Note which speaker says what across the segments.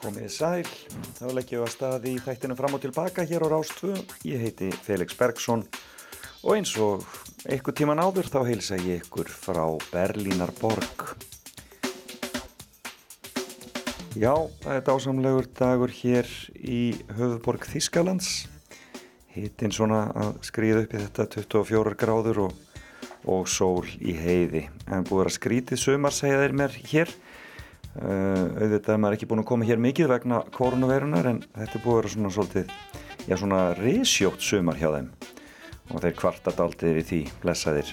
Speaker 1: Komið sæl, þá leggjum við að staði í þættinu fram og tilbaka hér á Rástvö. Ég heiti Felix Bergsson og eins og einhver tíman áður þá heilsa ég ykkur frá Berlínar borg. Já, það er dásamlegur dagur hér í höfuborg Þískalands. Hittinn svona að skriða upp í þetta 24 gráður og, og sól í heiði. En búið að skrítið sömar segja þeir mér hér. Uh, auðvitað er maður ekki búin að koma hér mikið vegna koronaveirunar en þetta er búin að vera svona svolítið, já svona risjótt sumar hjá þeim. Og þeir kvartat aldrei við því, blessaðir.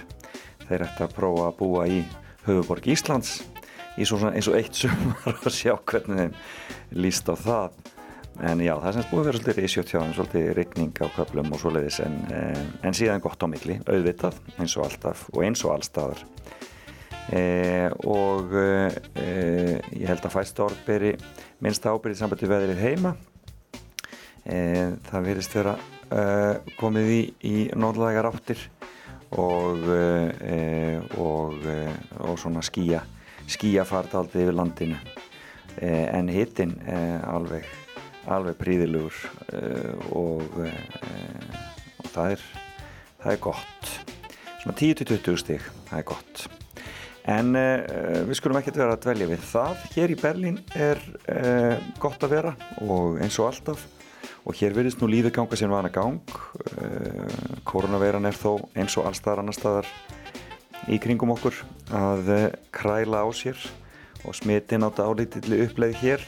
Speaker 1: Þeir ætti að prófa að búa í höfuborg Íslands í svona eins og eitt sumar og sjá hvernig þeim líst á það. En já, það er semst búin að vera svolítið risjótt hjá þeim svolítið regning á köplum og svoleiðis en, en, en síðan gott á mikli, auðvitað eins og alltaf og eins og allstaðar Eh, og eh, ég held að fæst orð beri minnst ábyrðið sambandi veðrið heima. Eh, það verist vera komið í, í norðlægar áttir og og, og svona skýja skýjafart aldrei yfir landinu. En hittinn alveg alveg príðilugur og, og það er það er gott. Svona 10-20 stík það er gott En uh, við skulum ekkert vera að dvelja við það. Hér í Berlín er uh, gott að vera og eins og alltaf og hér verðist nú lífið ganga sem vana gang. Uh, koronaveiran er þó eins og allstaðar annar staðar í kringum okkur að kræla á sér og smitin átta álítilli uppleið hér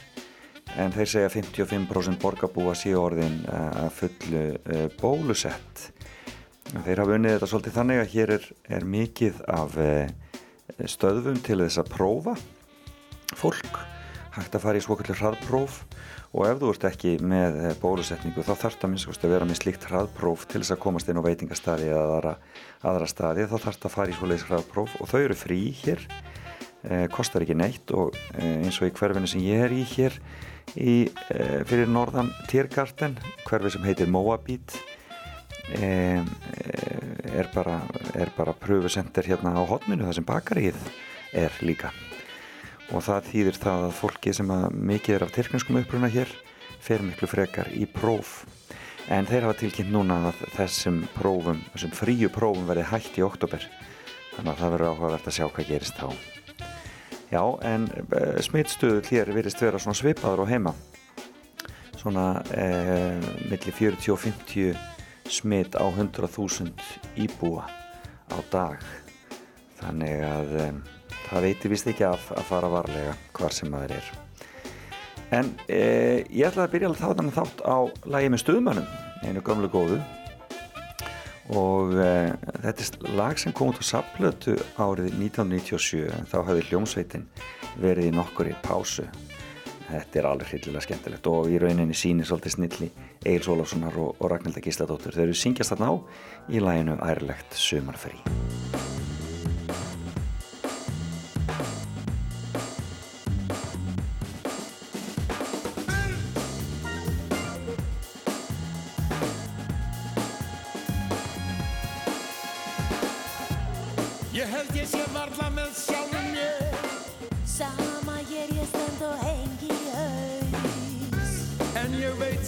Speaker 1: en þeir segja 55% borgarbúa síðu orðin að fullu bólusett. Þeir hafa unnið þetta svolítið þannig að hér er, er mikið af stöðvum til þess að prófa fólk. Hægt að fara í svoköldur hraðpróf og ef þú ert ekki með bólusetningu þá þarf það minnst að vera með slíkt hraðpróf til þess að komast inn á veitingastadi eða aðra, aðra stadi þá þarf það að fara í svoleiðis hraðpróf og þau eru frí hér. Eh, kostar ekki neitt og eh, eins og í hverfinu sem ég er í hér í, eh, fyrir norðan Tiergarten hverfi sem heitir Moabit er bara, bara pröfusender hérna á hodninu það sem bakarið er líka. Og það þýðir það að fólki sem að mikið er af tyrknarskum uppruna hér fer miklu frekar í próf. En þeir hafa tilkynnt núna að þessum prófum, þessum fríu prófum verði hægt í oktober þannig að það verður áhugavert að sjá hvað gerist þá. Já, en uh, smittstöðu hér virðist vera svona svipaður á heima. Svona eh, millir 40 og 50 smitt á 100.000 íbúa á dag. Þannig að um, það veitir vist ekki af að fara varlega hvar sem maður er. En e, ég ætlaði að byrja þá þannig þátt á lagi með stuðmannum einu gamlu góðu. Og e, þetta er lag sem kom út á Saplötu árið 1997 en þá hafði hljómsveitin verið í nokkur í pásu þetta er alveg hryllilega skemmtilegt og í rauninni sínir svolítið snilli Egil Sólafssonar og, og Ragnhilda Gísladóttur. Þeir eru syngjast þarna á í læginu Ærlegt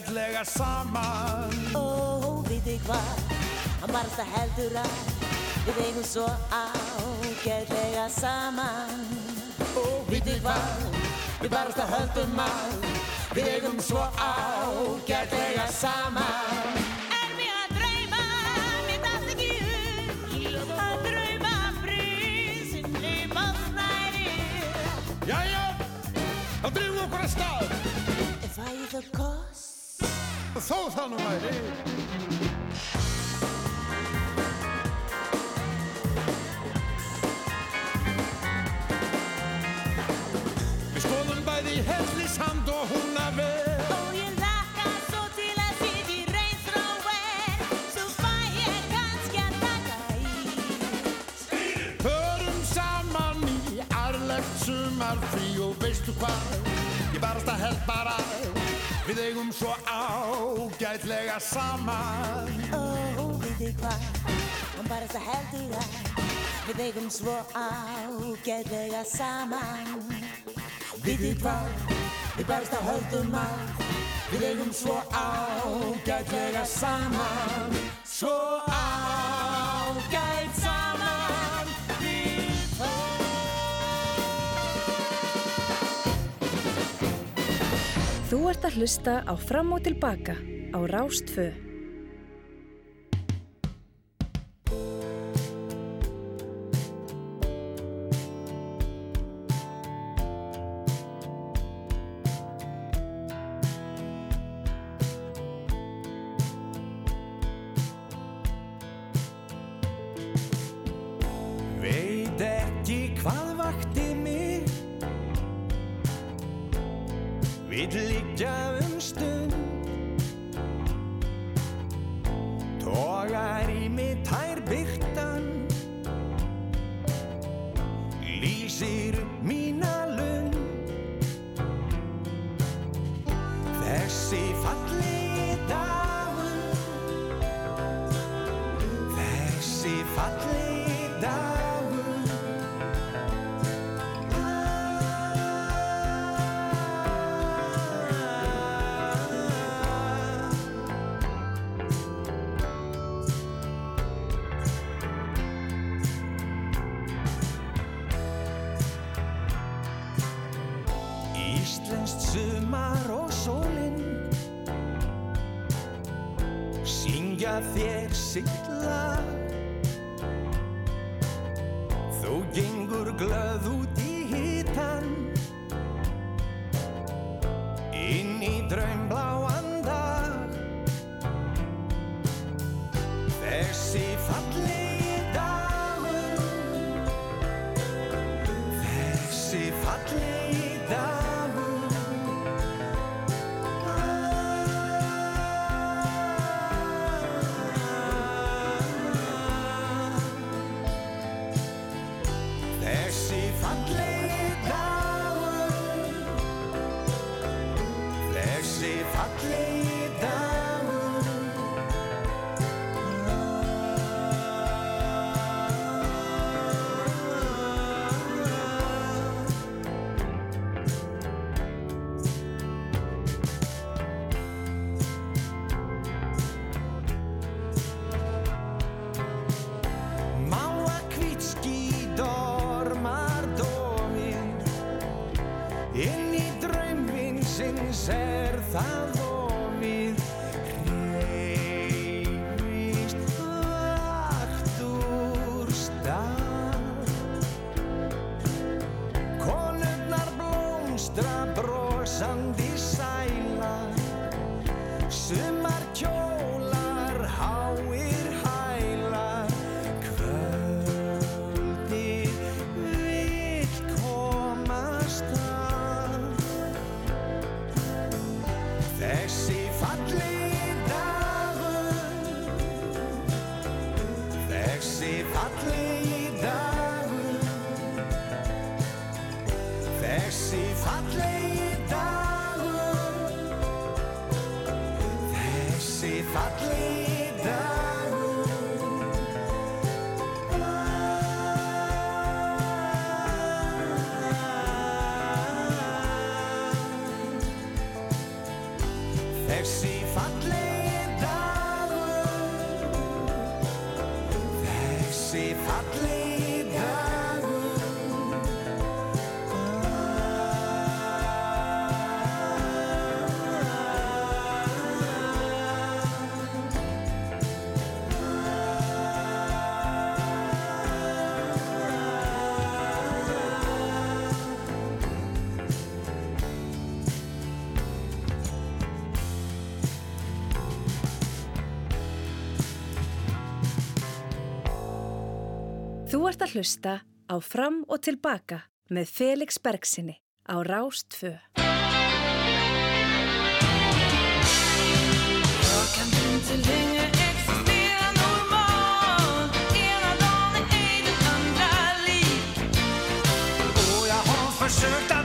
Speaker 2: ágætlega saman.
Speaker 3: Ó, við þig hvað, hann barasta heldur að. Við eigum svo ágætlega saman. Ó, við þig hvað, við barasta höldum að. Við eigum svo ágætlega saman.
Speaker 4: Er mér að drauma, mér dæst ekki um Að drauma prinsinn upp á snæri
Speaker 2: Jæja, þá drifum við okkur að stað Þó það nú væri Við skoðum bæði hellisand og húnaver
Speaker 4: Og ég laka svo til að sitja í reynsróver Svo fæ ég kannski að taka í.
Speaker 2: Förum saman í arlegt sumarfrí og veistu hvað? Ég barast að held bara Við eigum svo ágætlega saman.
Speaker 3: Ó, við þig hvað, hann barasta heldur að Við eigum svo ágætlega saman. Við þig hvað, við barasta höldum að. Við eigum svo ágætlega saman. Svo ágæt saman. Við
Speaker 5: Þú ert að hlusta á Fram og Tilbaka á Rástfö.
Speaker 2: Veit
Speaker 5: ert að hlusta á Fram og Tilbaka með Felix Bergsinni á Rástfö.
Speaker 2: Jag kan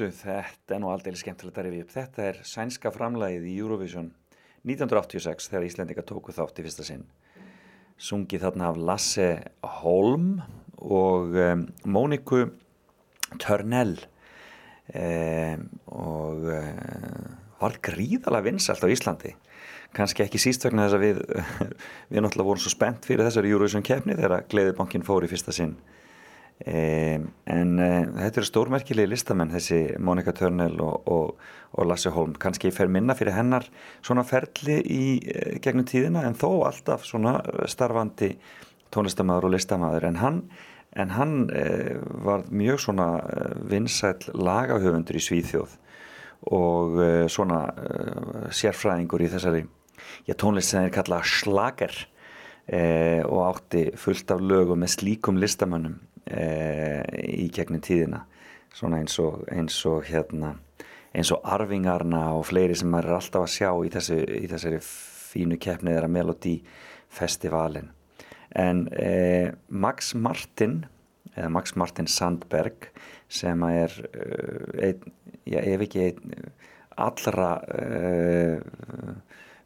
Speaker 1: þessu, þetta er nú aldrei skemmtilegt að rifja upp. Þetta er sænska framlægið í Eurovision 1986 þegar Íslendinga tóku þátt í fyrsta sinn. Sungið þarna af Lasse Holm og um, Móniku Törnell um, og um, var gríðalega vinsælt á Íslandi. Kannski ekki síst vegna þess að við, við náttúrulega vorum svo spennt fyrir þessari Eurovision keppni þegar Gleðibankin fór í fyrsta sinn. Um, en uh, þetta eru stórmerkilegi listamenn þessi Monika Törnel og, og, og Lasse Holm. Kannski fer minna fyrir hennar svona ferli í uh, gegnum tíðina en þó alltaf svona starfandi tónlistamæður og listamaður. En hann, en hann uh, var mjög svona vinsæll lagahöfundur í Svíþjóð og uh, svona sérfræðingur í þessari já, tónlist sem er kallað slager og átti fullt af lögum með slíkum listamönnum. uh, í gegnum tíðina. Svona eins og, eins og hérna eins og arfingarna og fleiri sem maður er alltaf að sjá í, þessu, í þessari fínu keppni þeirra Melody Festivalin. En eh, Max Martin eða Max Martin Sandberg sem er uh, einn, já, ef ekki einn allra uh,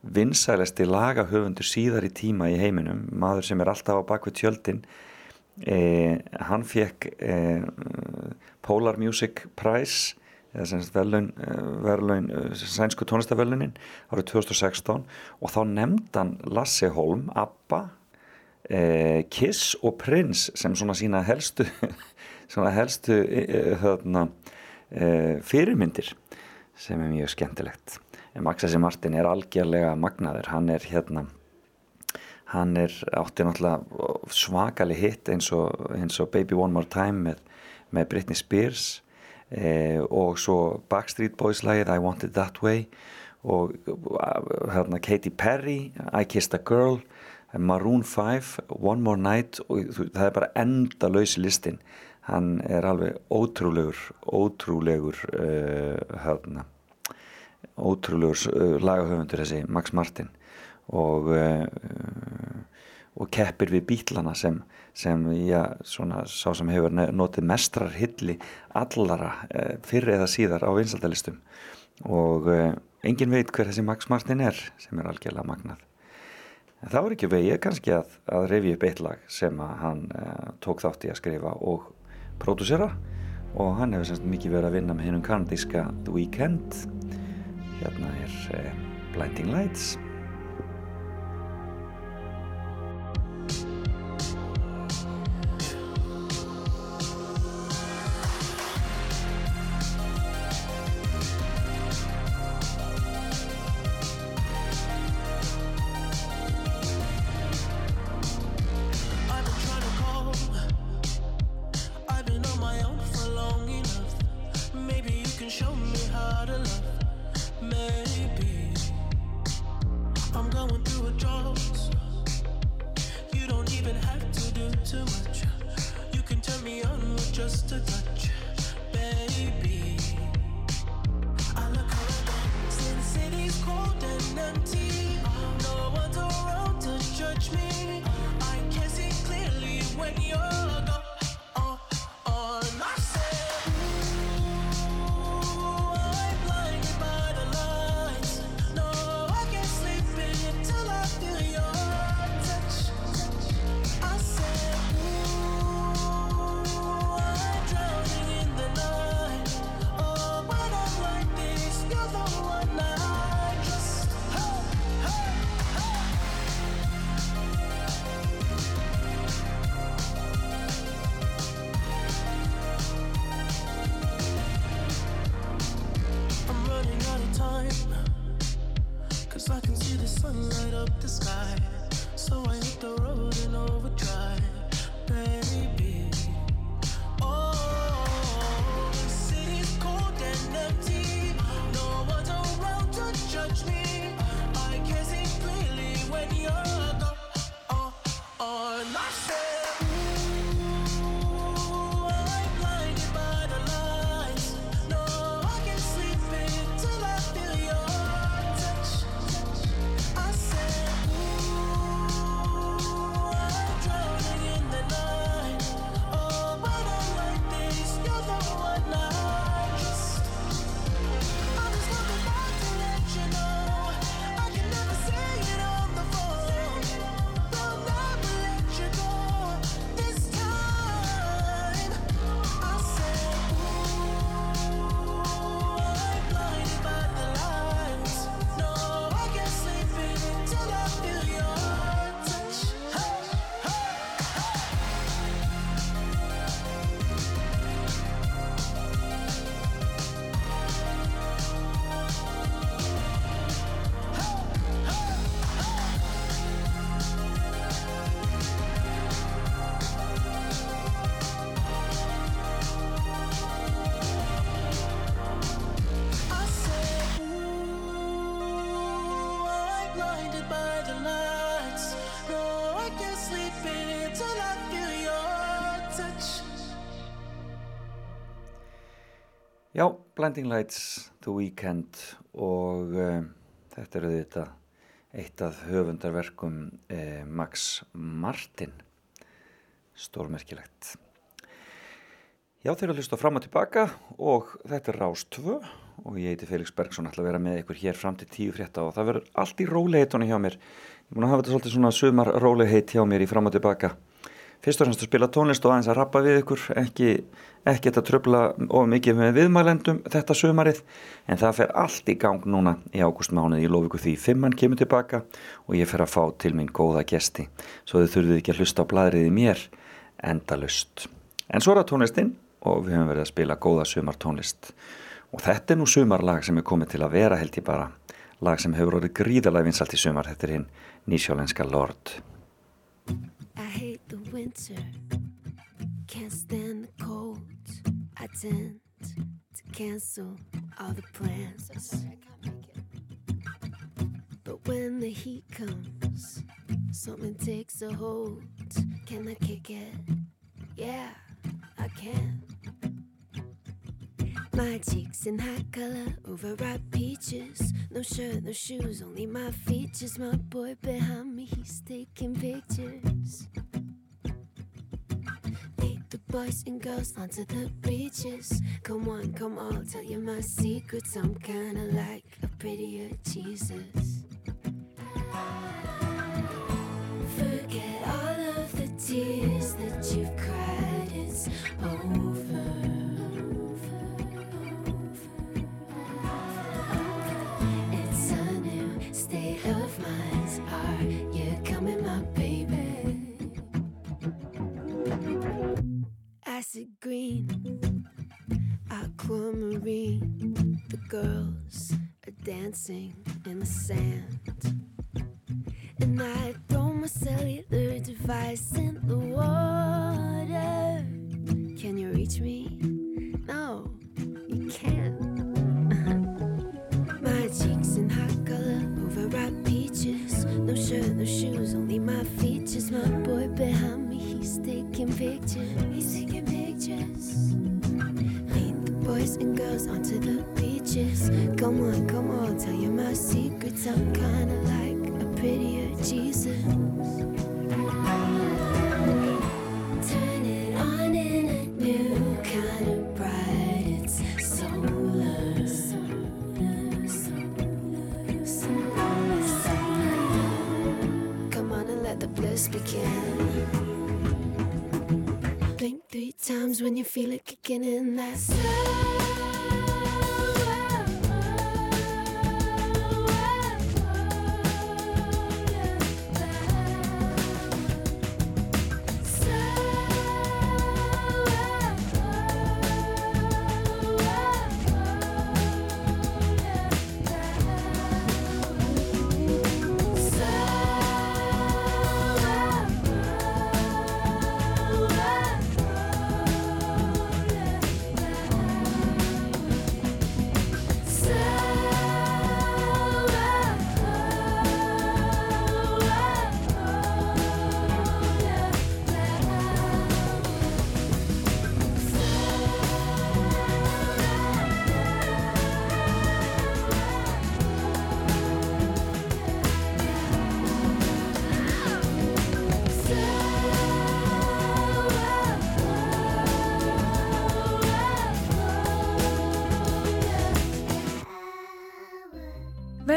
Speaker 1: vinsælasti lagahöfundur síðar í tíma í heiminum maður sem er alltaf á bakvið tjöldin eh, hann fekk eh, Polar Music Prize eða sem sagt verðlaun, eh, verðlaun eh, sænsku tónlistaverlunin árið 2016 og þá nefndi hann Lasse Holm, Abba eh, Kiss og Prince sem svona sína helstu svona helstu þarna, eh, fyrirmyndir sem er mjög skemmtilegt. En Max S. Martin er algjörlega magnaður, hann er hérna hann er átti náttúrulega svakali hitt eins og, eins og Baby One More Time með, með Britney Spears eh, og svo Backstreet Boys lagið I Want It That Way og uh, hérna Katy Perry I Kissed a Girl Maroon 5, One More Night og það er bara enda lausi listin hann er alveg ótrúlegur ótrúlegur uh, hérna ótrúlegur uh, lagahöfundur þessi Max Martin og uh, og keppir við bítlana sem, sem já, svona, sá sem hefur notið mestrar hilli allara uh, fyrr eða síðar á vinsaldalistum og uh, engin veit hver þessi Max Martin er sem er algjörlega magnað. En það var ekki vegið kannski að, að reyfi upp eitt lag sem hann tók þátt í að skrifa og pródusera og hann hefur semst mikið verið að vinna með hennum kanadíska The Weeknd. Hérna er uh, Blinding Lights
Speaker 6: to judge me. I can see clearly when you're
Speaker 1: Blinding Lights, The Weeknd og uh, þetta eru þetta eitt af höfundarverkum uh, Max Martin. Stórmerkilegt. Já, þeir eru að hlusta fram og tilbaka og þetta er Rás 2 og ég heiti Felix Bergsson ætla að vera með ykkur hér fram til tíu frétta og það verður allt í róleitunni hjá mér. Ég búin að hafa þetta svolítið svona sumar róleiheit hjá mér í fram og tilbaka. Fyrst og fremst að spila tónlist og aðeins að rappa við ykkur ekki, ekki að tröfla of mikið með viðmælendum þetta sömarið en það fer allt í gang núna í ágústmánuð, ég lof ykkur því fimmann kemur tilbaka og ég fer að fá til mín góða gesti, svo þau þurfið ekki að hlusta á bladrið í mér endalust en svo er það tónlistinn og við höfum verið að spila góða sömartónlist og þetta er nú sömarlag sem er komið til að vera held ég bara. Lag sem hefur orðið gríðalega vinsalt í sömar þetta er hinn nýsjólenska Lord.
Speaker 7: I hate the winter, can't stand. I tend to cancel all the plans. But when the heat comes, something takes a hold. Can I kick it? Yeah, I can. My cheeks in hot color, overripe peaches. No shirt, no shoes, only my features. My boy behind me, he's taking pictures. Boys and girls onto the beaches. Come on, come on, tell you my secrets. I'm kinda like a prettier Jesus. Forget all of the tears that you've cried. It's over. Green, aquamarine. The girls are dancing in the sand. And I throw my cellular device in the water. Girls onto the beaches. Come on, come on, tell you my secrets. I'm kinda like a prettier Jesus.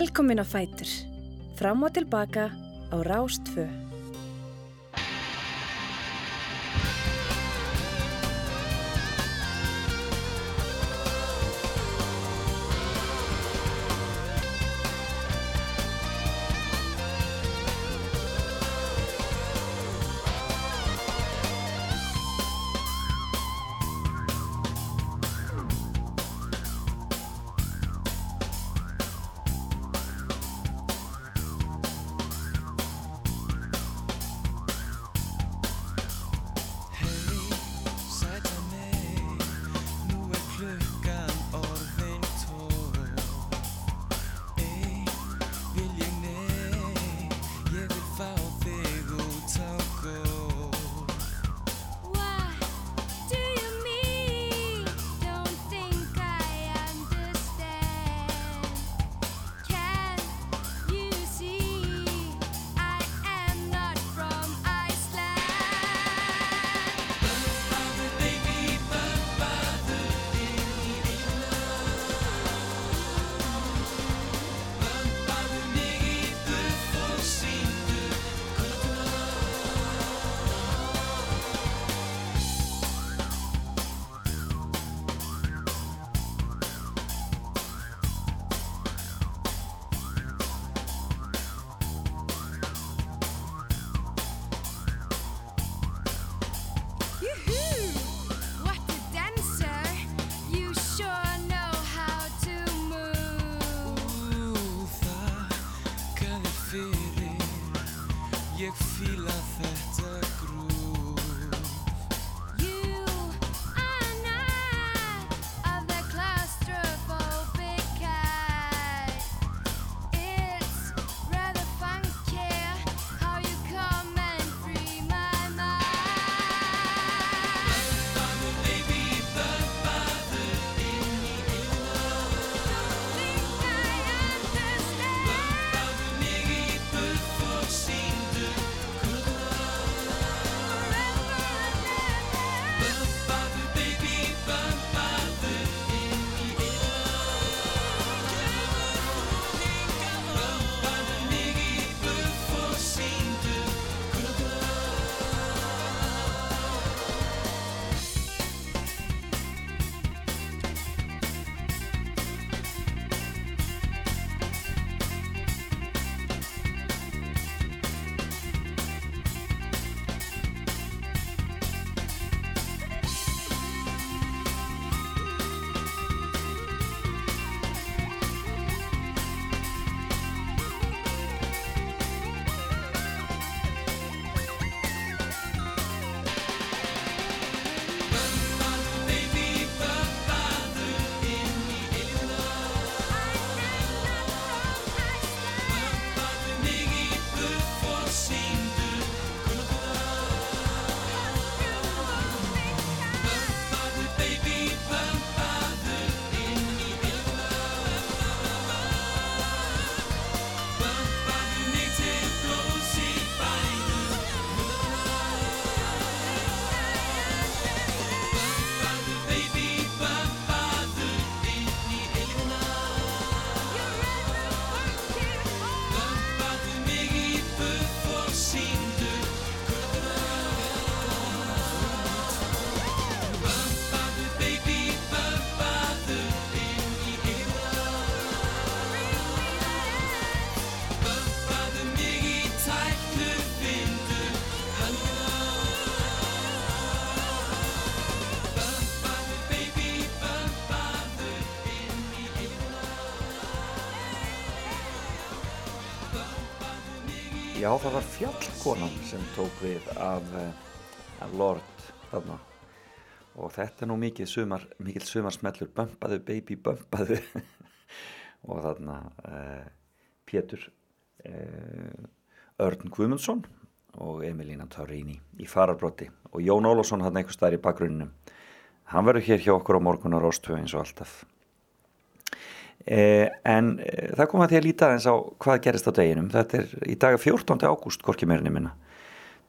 Speaker 5: Velkomin á Fætur. Fram og tilbaka á Rástfö.
Speaker 1: Já, það var fjallkonan sem tók við af, eh, af Lord þarna. Og þetta er nú mikið sumar, mikil sumarsmellur. Bömpaðu baby bömpaðu. Og þarna uh, Pétur uh, Örn Guðmundsson og Emilína Taurini í fararbrotti og Jón Ólafsson hann einhver staðar í bakgrunninum hann verður hér hjá okkur á morgun á Róstvö eins og alltaf. Eh, en eh, það kom að því að líta eins á hvað gerist á deginum þetta er í dag 14. ágúst hvorki meirinni minna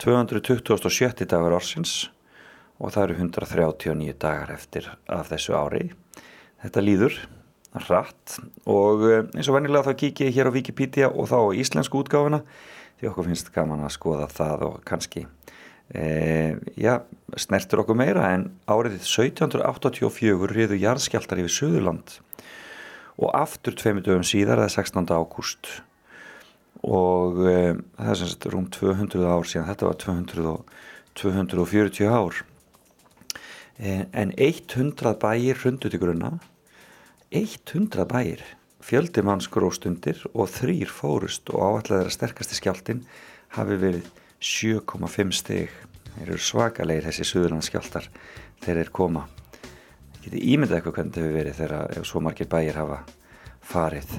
Speaker 1: 227. dagar orsins og það eru 139 dagar eftir af þessu ári þetta líður rætt og eh, eins og venjulega þá kík ég hér á Wikipedia og þá íslensku útgáfuna því okkur finnst gaman að skoða það og kannski e, já, snertur okkur meira en árið 1784 riðu jarðskjaldar yfir Suðurland og aftur tveimur dögum síðar, það er 16. ágúst. Og e, það er sem sagt rúm 200 ár síðan, þetta var 200 og, 240 ár. E, en 100 bæir hrundu til grunna. 100 bæir. Fjöldi manns gróstundir og þrýr fórust og áallega sterkasti skjáltin hafi verið 7,5 stig. Þeir eru svakalegir þessi suðurlandskjáltar þeir eru koma getið ímyndað eitthvað hvernig þetta hefur verið þegar svo margir bæir hafa farið.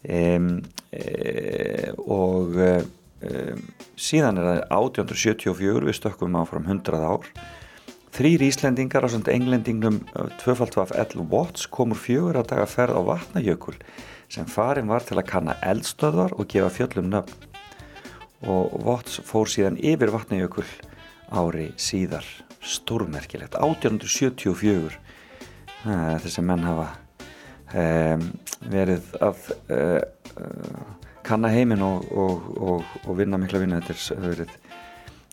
Speaker 1: Um, e, og um, síðan er það 1874 við stökkum áfram 100 ár. Þrýr Íslendingar á svona englendingum tvöfaldvaf L. Watts komur fjögur að daga ferð á vatnajökul sem farin var til að kanna eldstöðvar og gefa fjöllum nöfn. Og Watts fór síðan yfir vatnajökul ári síðar. Stórmerkilegt. 1874 þessi menn hafa um, verið að uh, uh, kanna heiminn og, og, og, og vinna mikla vinna þetta er verið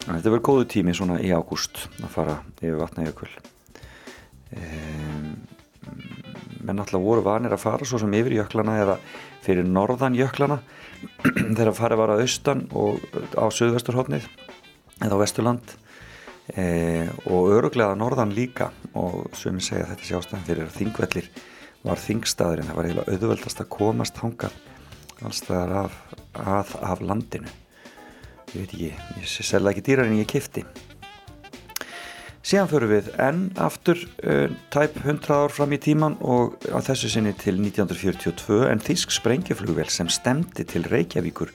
Speaker 1: þetta verið góðu tími svona í ágúst að fara yfir vatnajökul um, menn alltaf voru vanir að fara svo sem yfir jöklana eða fyrir norðan jöklana. Þegar farið var að austan og á söðvesturhóttnið eða á vesturland e, og öruglega norðan líka. Og ég segja þetta sé ástæðan fyrir að þingvellir var þingstaðurinn. Það var eiginlega auðvöldast að komast hangað allstaðar af, að, af landinu. Ég veit ekki, ég sé selga ekki dýrar en ég kifti síðan förum við enn aftur uh, tæp 100 ár fram í tíman og á þessu sinni til 1942 en þísk sprengjaflugvel sem stemdi til Reykjavíkur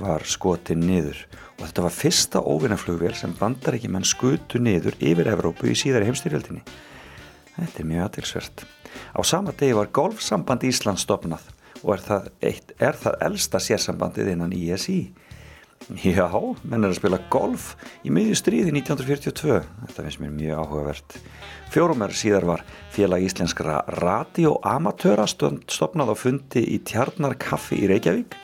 Speaker 1: var skotin niður og þetta var fyrsta óvinnaflugvél sem bandar ekki menn skutu niður yfir Evrópu í síðari heimstyrjöldinni. Þetta er mjög aðtilsvert. Á sama degi var golfsamband Íslands stopnað og er það, eitt, er það elsta sérsambandið innan ISI. Já, menn er að spila golf í miðju stríði 1942. Þetta finnst mér mjög áhugavert. Fjórumar síðar var félag íslenskra radioamatöra stopnað á fundi í Tjarnarkaffi í Reykjavík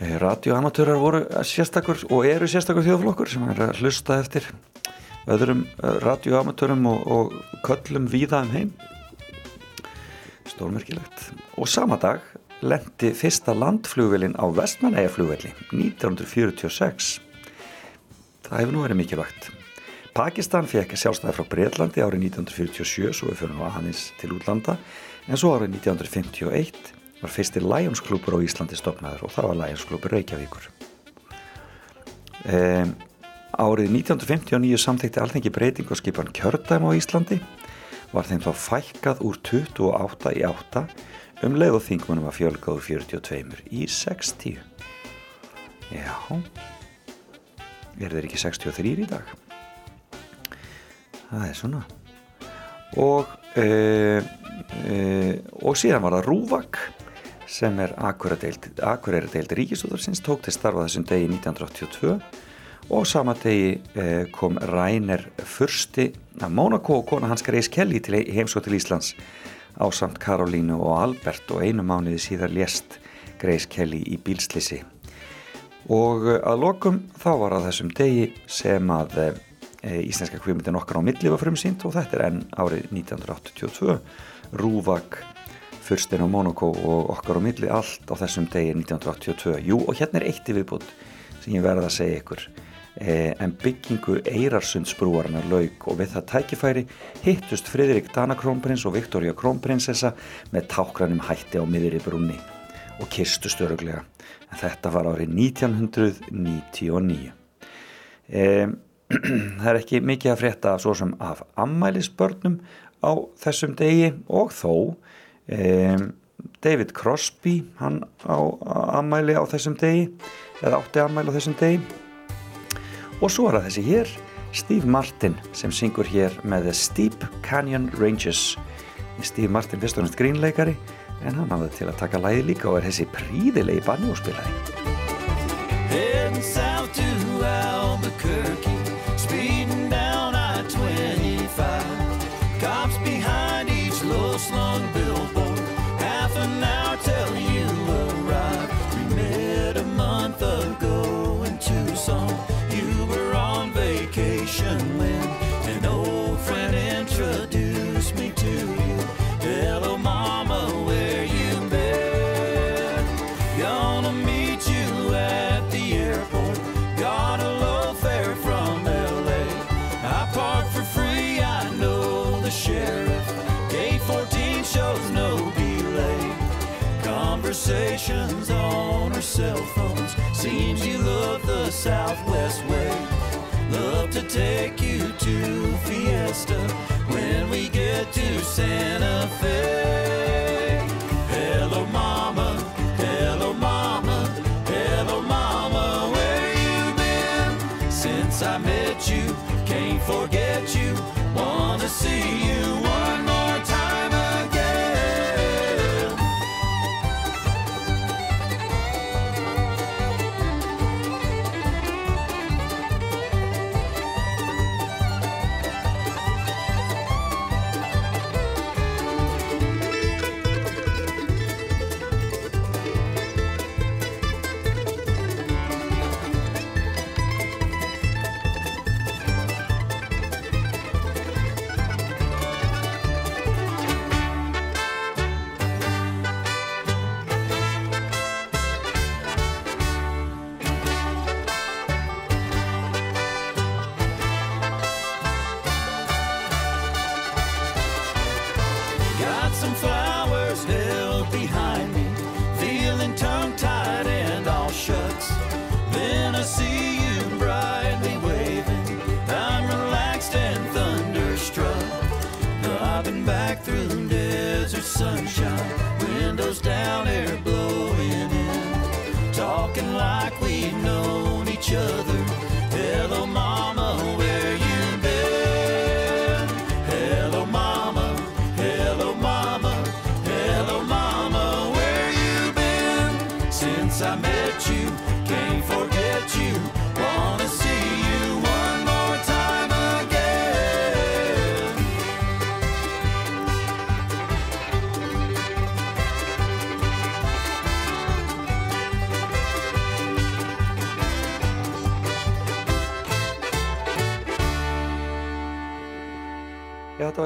Speaker 1: radioamatörar voru sérstakur og eru sérstakur þjóðflokkur sem er að hlusta eftir öðrum radioamatörum og, og köllum víða um heim. Stórmerkilegt. Og sama dag lendi fyrsta landflugvelin á Vestmanægaflugvelli 1946 það hefur nú verið mikilvægt. Pakistan fekk sjálfstæði frá Breitlandi árið 1947 svo við fyrir nú aðeins til útlanda en svo árið 1951 var fyrstir Lions klúpur á Íslandi stopnaður og það var Lions klúpur Reykjavíkur. Um, árið 1959 samþekti alþengi breyting og skipan kjördæm á Íslandi var þeim þá fækkað úr 28 í 8 um leið og þingmunum að fjölga úr 42 í 60. Já, er þeir ekki 63 í dag? Það er svona. Og, uh, uh, og síðan var það Rúvak sem er Akureyri deild Ríkisúðarsins tók til starfa þessum degi 1982 og sama degi eh, kom Rainer Fursti af Mónakó og kona hans Grace Kelly til heimsótt til Íslands. Á samt Karolínu og Albert og einu mánuði síðar lést Grace Kelly í bílslisi og eh, að lokum þá var að þessum degi sem að e, íslenska kvimundin okkar á milli var frumsýnt og þetta er enn árið 1982 Rúvak Fyrstin á Monaco og okkar á milli allt á þessum degi 1982. Jú og hérna er eitt í viðbútt sem ég verða að segja ykkur. Eh, en byggingu Eirarsundsbrúarinnar laug og við það tækifæri hittust Fridrik Dana Krónprins og Viktoria Krónprinsessa með tákranum hætti á miður í brunni. og kistu störuglega. En þetta var árið 1999. E, það er ekki mikið að frétta svo sem af ammælisbörnum á þessum degi og þó e, David Crosby hann á ammæli á þessum degi eða átti ammæli á þessum degi. Og svo er það þessi hér Steve Martin sem syngur hér með The Steep Canyon Ranges. Steve Martin fyrst og næst grínleikari en hann hafði til að taka lægi líka og er þessi príðilegi banjóspilari
Speaker 8: Heading south to Albuquerque, speeding down I-25. Cops behind each low-slung billboard, month ago in Tucson. You were on vacation when an old friend introduced me to you. Hello, mama, where you been? Gonna meet you at the airport. Got a low fare from LA. I park for free, I know the sheriff. Gate 14 shows no delay. Conversations on cell phones. Seems you love the Southwest way. Love to take you to Fiesta when we get to Santa Fe.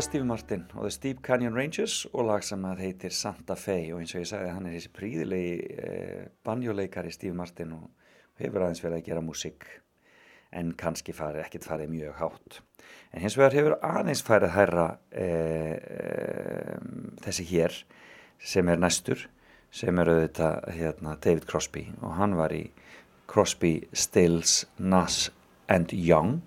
Speaker 1: Var Steve Martin og The Steep Canyon Rangers og lag sem að heitir Santa Fe. Og eins og ég sagði hann er þessi príðilegi eh, banjóleikari Steve Martin og hefur aðeins verið að gera músík en kannski farið, ekkert farið mjög hátt. En hins vegar hefur aðeins farið hærra eh, eh, þessi hér sem er næstur sem er auðvitað hérna, David Crosby. Og hann var í Crosby, Stills, Nass and Young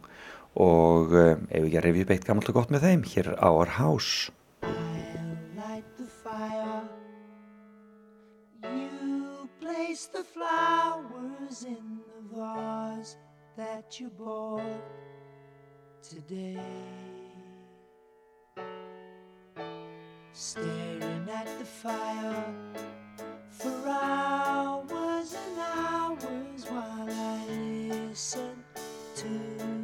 Speaker 1: og uh, ef ekki að revja upp eitt gammalt og gott með þeim? Hér er Our House.
Speaker 8: Staring at the fire for hours and hours while I listen to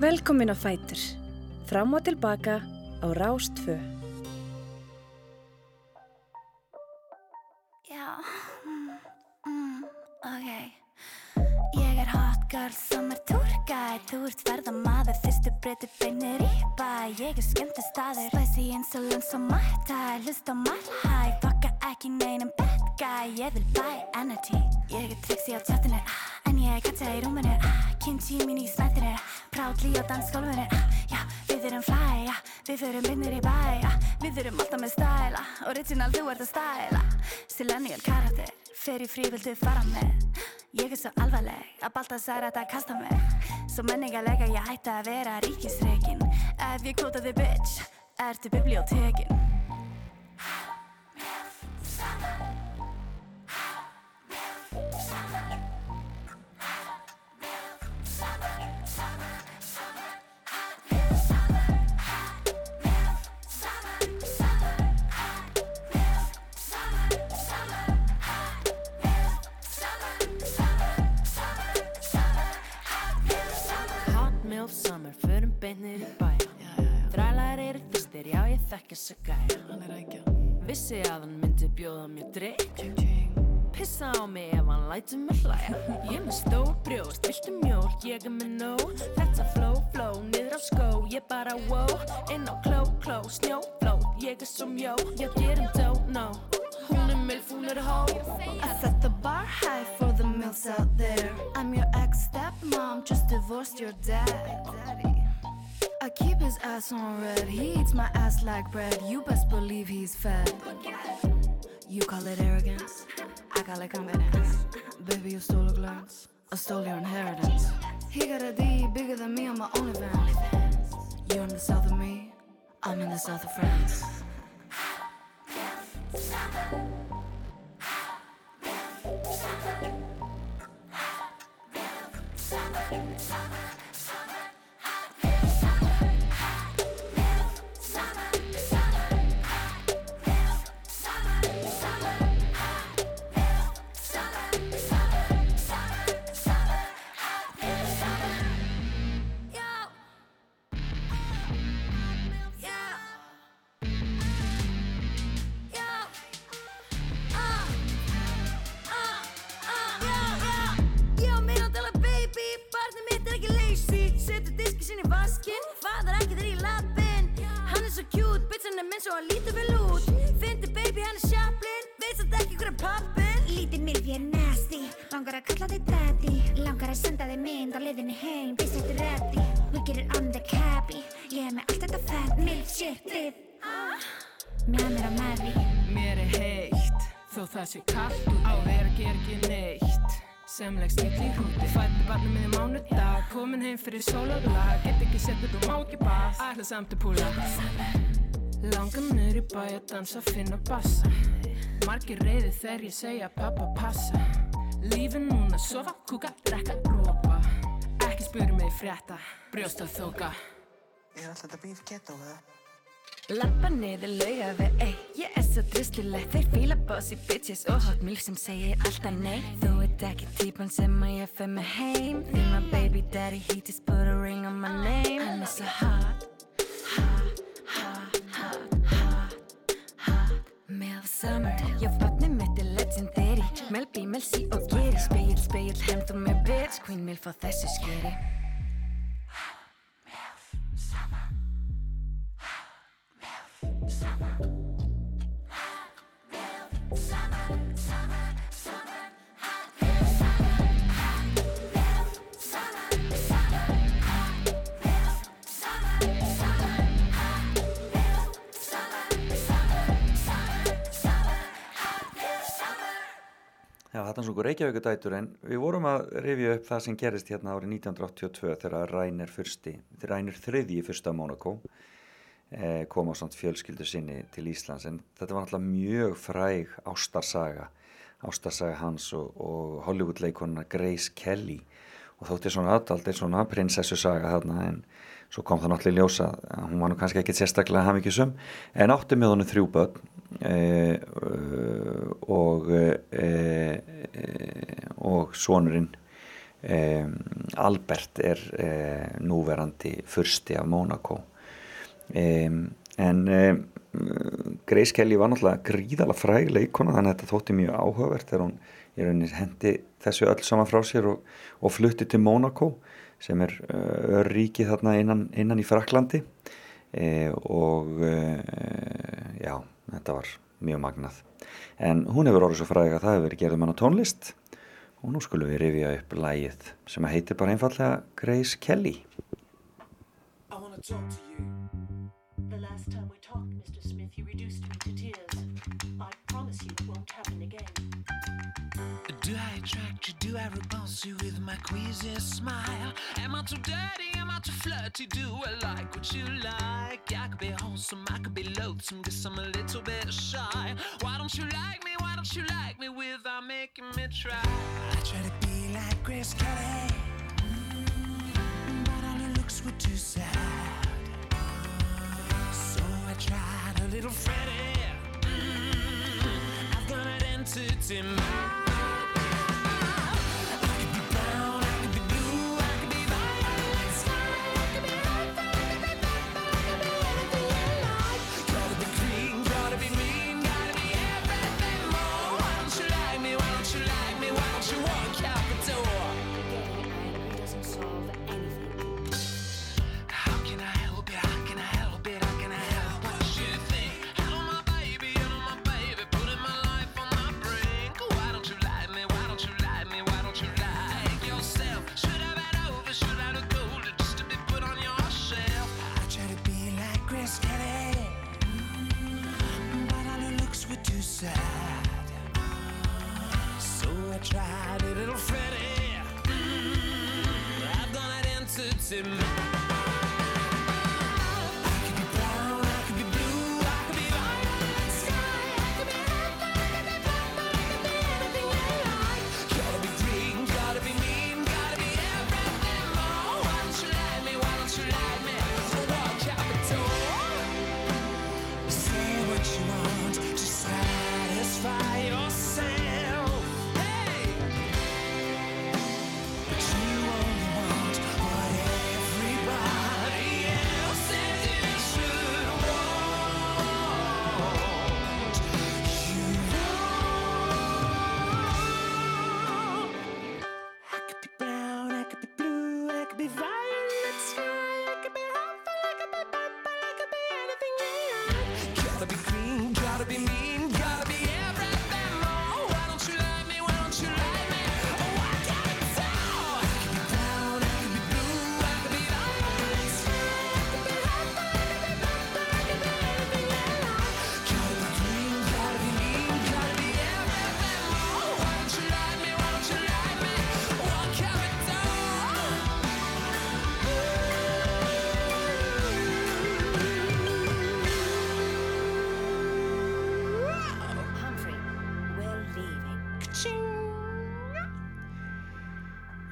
Speaker 5: Velkomin á Fætur. Fram og tilbaka á Rástfö.
Speaker 9: Já, mm, mm, ok. Ég er hot girl sem er túrgæð Þú ert ferðamaður, fyrstu breytu beinir í bæ Ég er skemmti staður, spicy insolence og mætæ Hlust á mætæ, bakka ekki neinum bad guy Ég vil buy energy. Ég er trixi á tjáttinu, ah, en ég er katja í rúminu. Ah, Kimchi mín í snættinu, proudly á dansgólfinu. Ah, Já, við erum fly, já, við förum beinir í bæ Við erum alltaf með stæla, original þú ert að stæla. Silenial karakter, fer í frí viltu fara með. Ég er svo alvarleg að balta særa þetta kasta mig Svo menningarlega ég ætti að vera ríkisreikin Ef ég kvota þig bitch, ertu bibliotekin
Speaker 10: Hot beinir í bæja Þrælar eru þýstir, já ég þekki þessa gæja. Vissi að hann myndi bjóða mér drikk Pissa á mig ef hann lætur mig hlæja. Ég er með stór brjóst, viltu mjólk, ég er með nóg. Þetta flow, flow, niður á skó, ég bara wow. Inn á kló, kló, snjófló, ég er svo mjó. Ég gerum don't know Hún er milf, hún er hó.
Speaker 9: I set the bar high for the mills out there. I'm your ex-stepmom, just divorced your dad I keep his ass on red, he eats my ass like bread. You best believe he's fed. You call it arrogance, I call it confidence. Baby, you stole a glance, I stole your inheritance. He got a D bigger than me on my only OnlyFans. You're in the south of me, I'm in the south of France. Ég er minn svo hann lítur vel út. Fyndi baby hann er sjaplinn, veist þetta ekki hver er pappinn.
Speaker 11: Lítið milf ég er nasty. Langar að kalla þig daddy. Langar að senda þig mynd á liðinni heim. Fyrst þetta er ready We get it on the cabby Ég er með allt þetta fat. Milf shitið Með mér á Mary
Speaker 10: Mér er heitt, þó það sé kallt út Á þér ger ekki neitt. Sem legg stíl í hrúti Fætti barnum miður mánudag. Komin heim fyrir sólarlag. Get ekki sett upp og má ekki bað. Ætla samt að púla Langar niður í bæ að dansa, finna bassa. Margir reyði þegar ég segja pappa passa. Lífið núna, sofa, kúka, drekka, rópa Ekki spyrir mig frétta Brjóst að þóka
Speaker 2: Er alltaf þetta bíf ghetto eða?
Speaker 9: Lappa niður lauga við, ey Ég er svo drusluleg, þeir fíla bossy bitches Og hot milf sem segir alltaf nei. Þú ert ekki típan sem að ég fer með heim. Því my baby daddy, he just put a ring on my name. Hann er svo hot Hot, summer. Já, vatnum mitt er legendary Mel B, Mel C og Geri. Speil, speil, hend og mér bitch. Queen Mel fóð þessu skeri. Hot Mel Summer. Hot Mel Summer.
Speaker 1: Já, þetta er svona Reykjavíkudætur en við vorum að rifja upp það sem gerist hérna árið 1982 þegar Rænir fyrsti, Rænir þriðji fyrsta Monaco eh, kom á samt fjölskyldu sinni til Íslands. En þetta var náttúrulega mjög fræg ástarsaga, ástarsaga hans og, og Hollywood-leikonuna Grace Kelly. Og þótti svona aðdaldið svona prinsessu saga þarna en svo kom það náttúrulega í ljósa hún var nú kannski ekki sérstaklega hafmyggjusum en átti með honum þrjú börn e, og e, og sonurinn e, Albert er e, núverandi fyrsti af Monaco e, en Grace Kelly var náttúrulega gríðala fræg leikona þannig að þetta þótti mjög áhugavert þegar hún í rauninni hendi þessu öll saman frá sér og, og flutti til Monaco sem er uh, örríki þarna innan, innan í Fraklandi e, og e, já, þetta var mjög magnað. En hún hefur orðið svo fræg að það hefur verið gerðum hann á tónlist og nú skulum við rifja upp lægið sem heitir bara einfallega Grace Kelly.
Speaker 12: I wanna talk to you.
Speaker 6: The last time we talked, Mr. Smith, you reduced me to tears. You
Speaker 12: with my queasy smile? Am I too dirty? Am I too flirty? Do I like what you like? I could be wholesome, I could be loathsome, guess I'm a little bit shy. Why don't you like me? Why don't you like me without making me try? I try to be like Grace Kelly, mm, but all her looks were too sad. So I tried a little Freddie. Mm, I've got an entity mind.
Speaker 6: in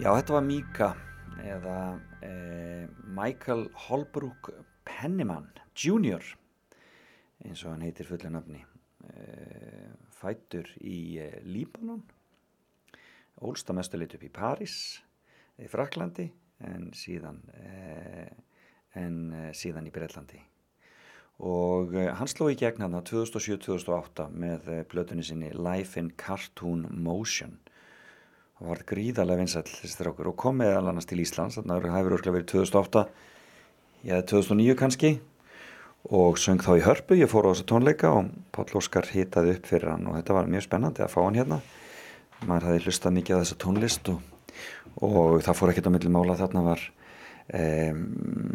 Speaker 1: Já, þetta var Mika eða eh, Michael Holbrook Penniman Jr. eins og hann heitir fullu nafni eh, fættur í eh, Líbanon ólst að mestu lit upp í París í Fraklandi en síðan en síðan í Breitlandi og hann sló í gegn hann 2007-2008 með plötunni sinni Life in Cartoon Motion og var gríðarlega vinsæl þessi strákur og kom meðal annars til Íslands þannig að það hefur örglega verið 2008 eða 2009 kannski og söng þá í hörpu, ég fór á þessu tónleika og Páll Óskar hitaði upp fyrir hann og þetta var mjög spennandi að fá hann hérna. Maður hafi hlustað mikið að þessu tónlist og, og það fór ekkert á millum ála þarna var um,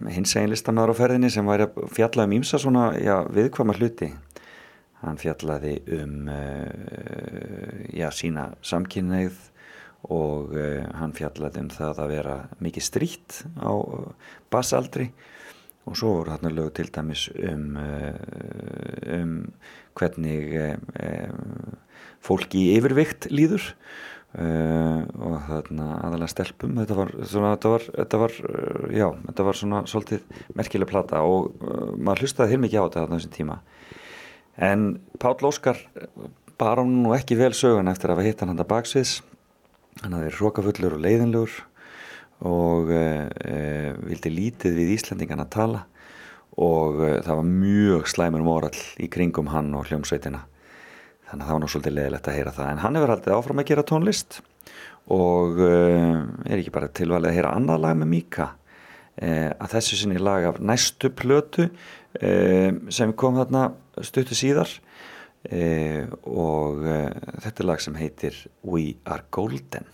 Speaker 1: hins egin listamæður á ferðinni sem væri að fjalla um ímsa svona já, viðkvama hluti. Hann fjallaði um uh, já, sína samkynneið og eh, hann fjallaði um það að vera mikið strítt á eh, basaldri og svo voru þarna lög til dæmis um, eh, um hvernig um, fólki í yfirvikt líður. Uh, og þarna aðalega stelpum. Þetta var svona þetta var, þetta var, já, þetta var svona svolítið merkileg plata og uh, maður hlustaði hér mikið á þetta á þessum tíma. En Páll Óskar bar á nú ekki vel söguna eftir að við hittan hann að baksviðs hann hafði rókafullur og leiðinlegur og e, vildi lítið við Íslandingan að tala og e, það var mjög slæmur morall í kringum hann og hljómsveitina. Þannig að það var nú svolítið leiðilegt að heyra það. En hann hefur haldið áfram að gera tónlist og e, er ekki bara tilvalið að heyra annað lag með Mika að þessu sinni lag af næstu plötu sem kom þarna stuttu síðar eh, og eh, þetta er lag sem heitir
Speaker 6: We Are Golden.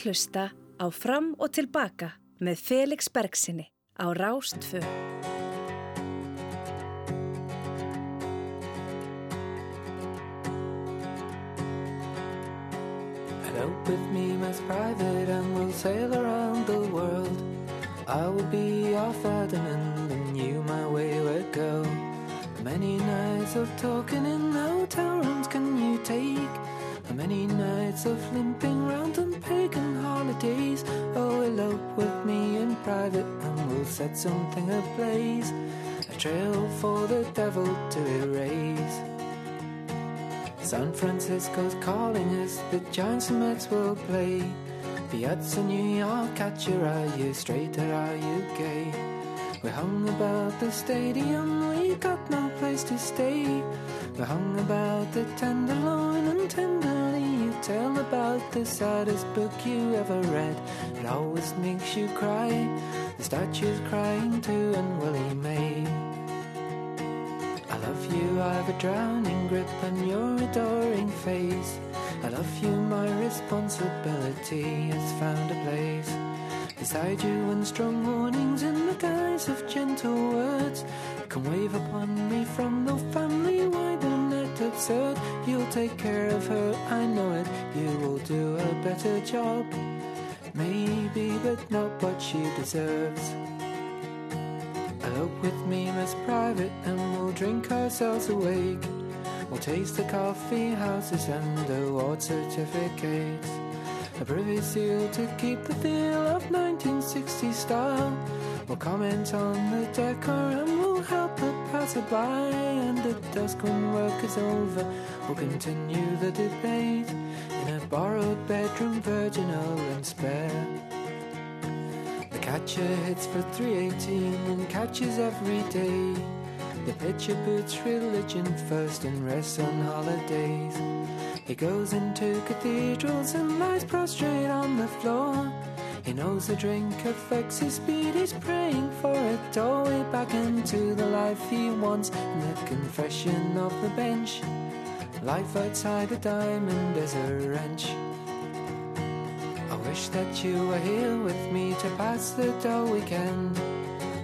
Speaker 5: að hlusta á Fram og tilbaka með Felix Bergsinni á
Speaker 13: Rástföð. San Francisco's calling us, the Giants and Mets will play. Fiats in New York, catch your are you straight or are you gay? We hung about the stadium, we got no place to stay. We hung about the tenderloin and tenderly you tell about the saddest book you ever read. It always makes you cry. The statue's crying too, and Willie May. I've a drowning grip on your adoring face. I love you, my responsibility has found a place. Beside you in strong warnings in the guise of gentle words. Come wave upon me from the family wide and net absurd. You'll take care of her, I know it. You will do a better job. Maybe, but not what she deserves. Elope with me, Miss Private, and we'll drink ourselves awake. We'll taste the coffee houses and the award certificates. A privy seal to keep the feel of 1960 style. We'll comment on the decor and we'll help the passerby. And at dusk when work is over, we'll continue the debate in a borrowed bedroom, virginal and spare. Catcher hits for 318 and catches every day. The pitcher puts religion first and rests on holidays. He goes into cathedrals and lies prostrate on the floor. He knows the drink affects his speed, he's praying for a doorway back into the life he wants. And the confession of the bench. Life outside the diamond is a wrench. I wish that you were here with me to pass the dull weekend.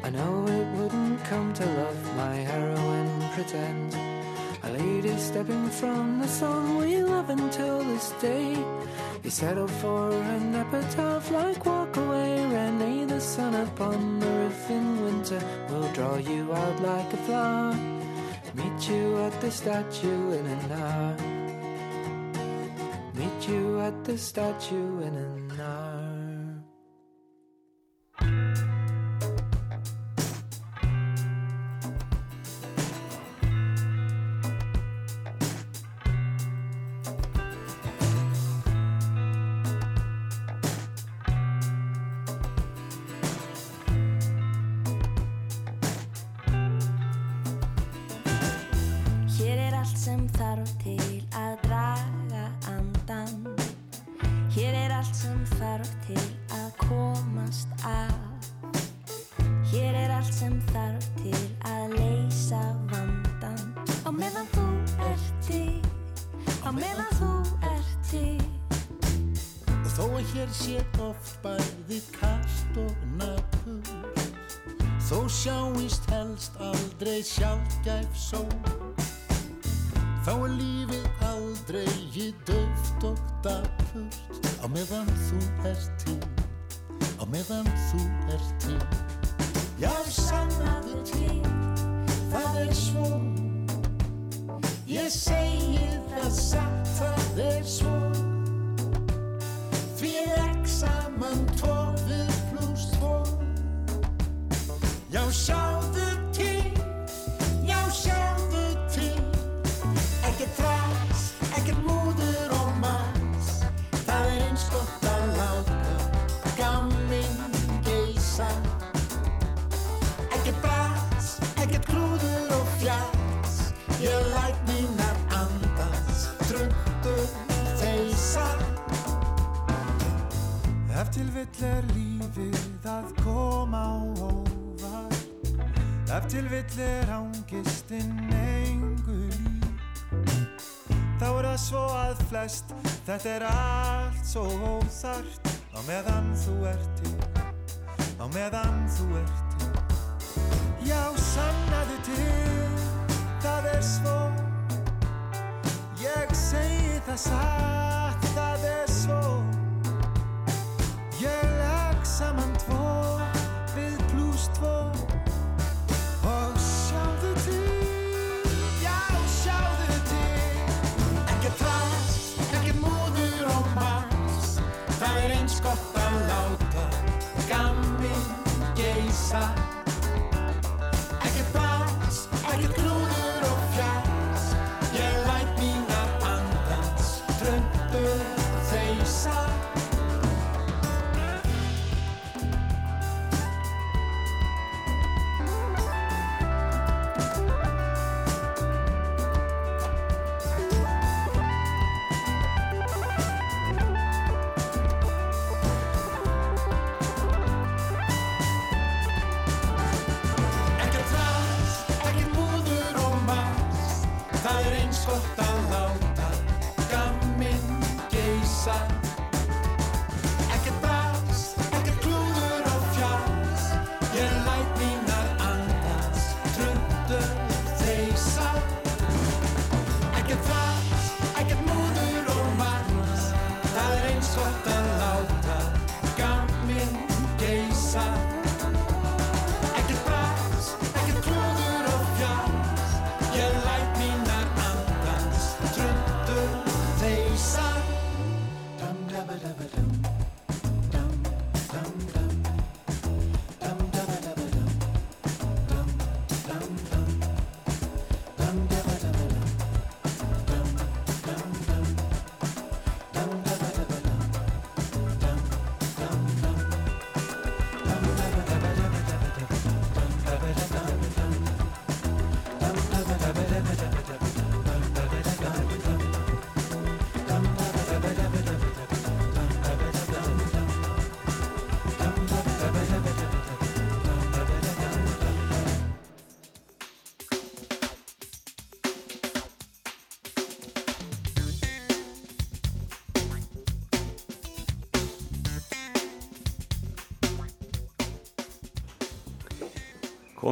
Speaker 13: I know it wouldn't come to love my heroine pretend. A lady stepping from the song we love until this day. You settle for an epitaph like walk away, Renee. The sun upon the roof in winter will draw you out like a flower. Meet you at the statue in an hour. Meet you at the statue in an hour.
Speaker 14: Sjáðu til. Já, sjáðu til. Ekkert þrás, ekkert múður og mass. Það er eins gott að láta gamminn geisa Ekkert brás, ekkert klúður og fjás Ég læt mínar andans trundur þeysa.
Speaker 15: Ef til vill er lífið að koma á óvart Ef til vill er ángistinn engu lík. Þá er það svo að flest Þetta er allt svo óþart Á
Speaker 2: meðan þú ert til, á meðan þú ert til. Já, sannaðu til, það er svo, ég segi það satt,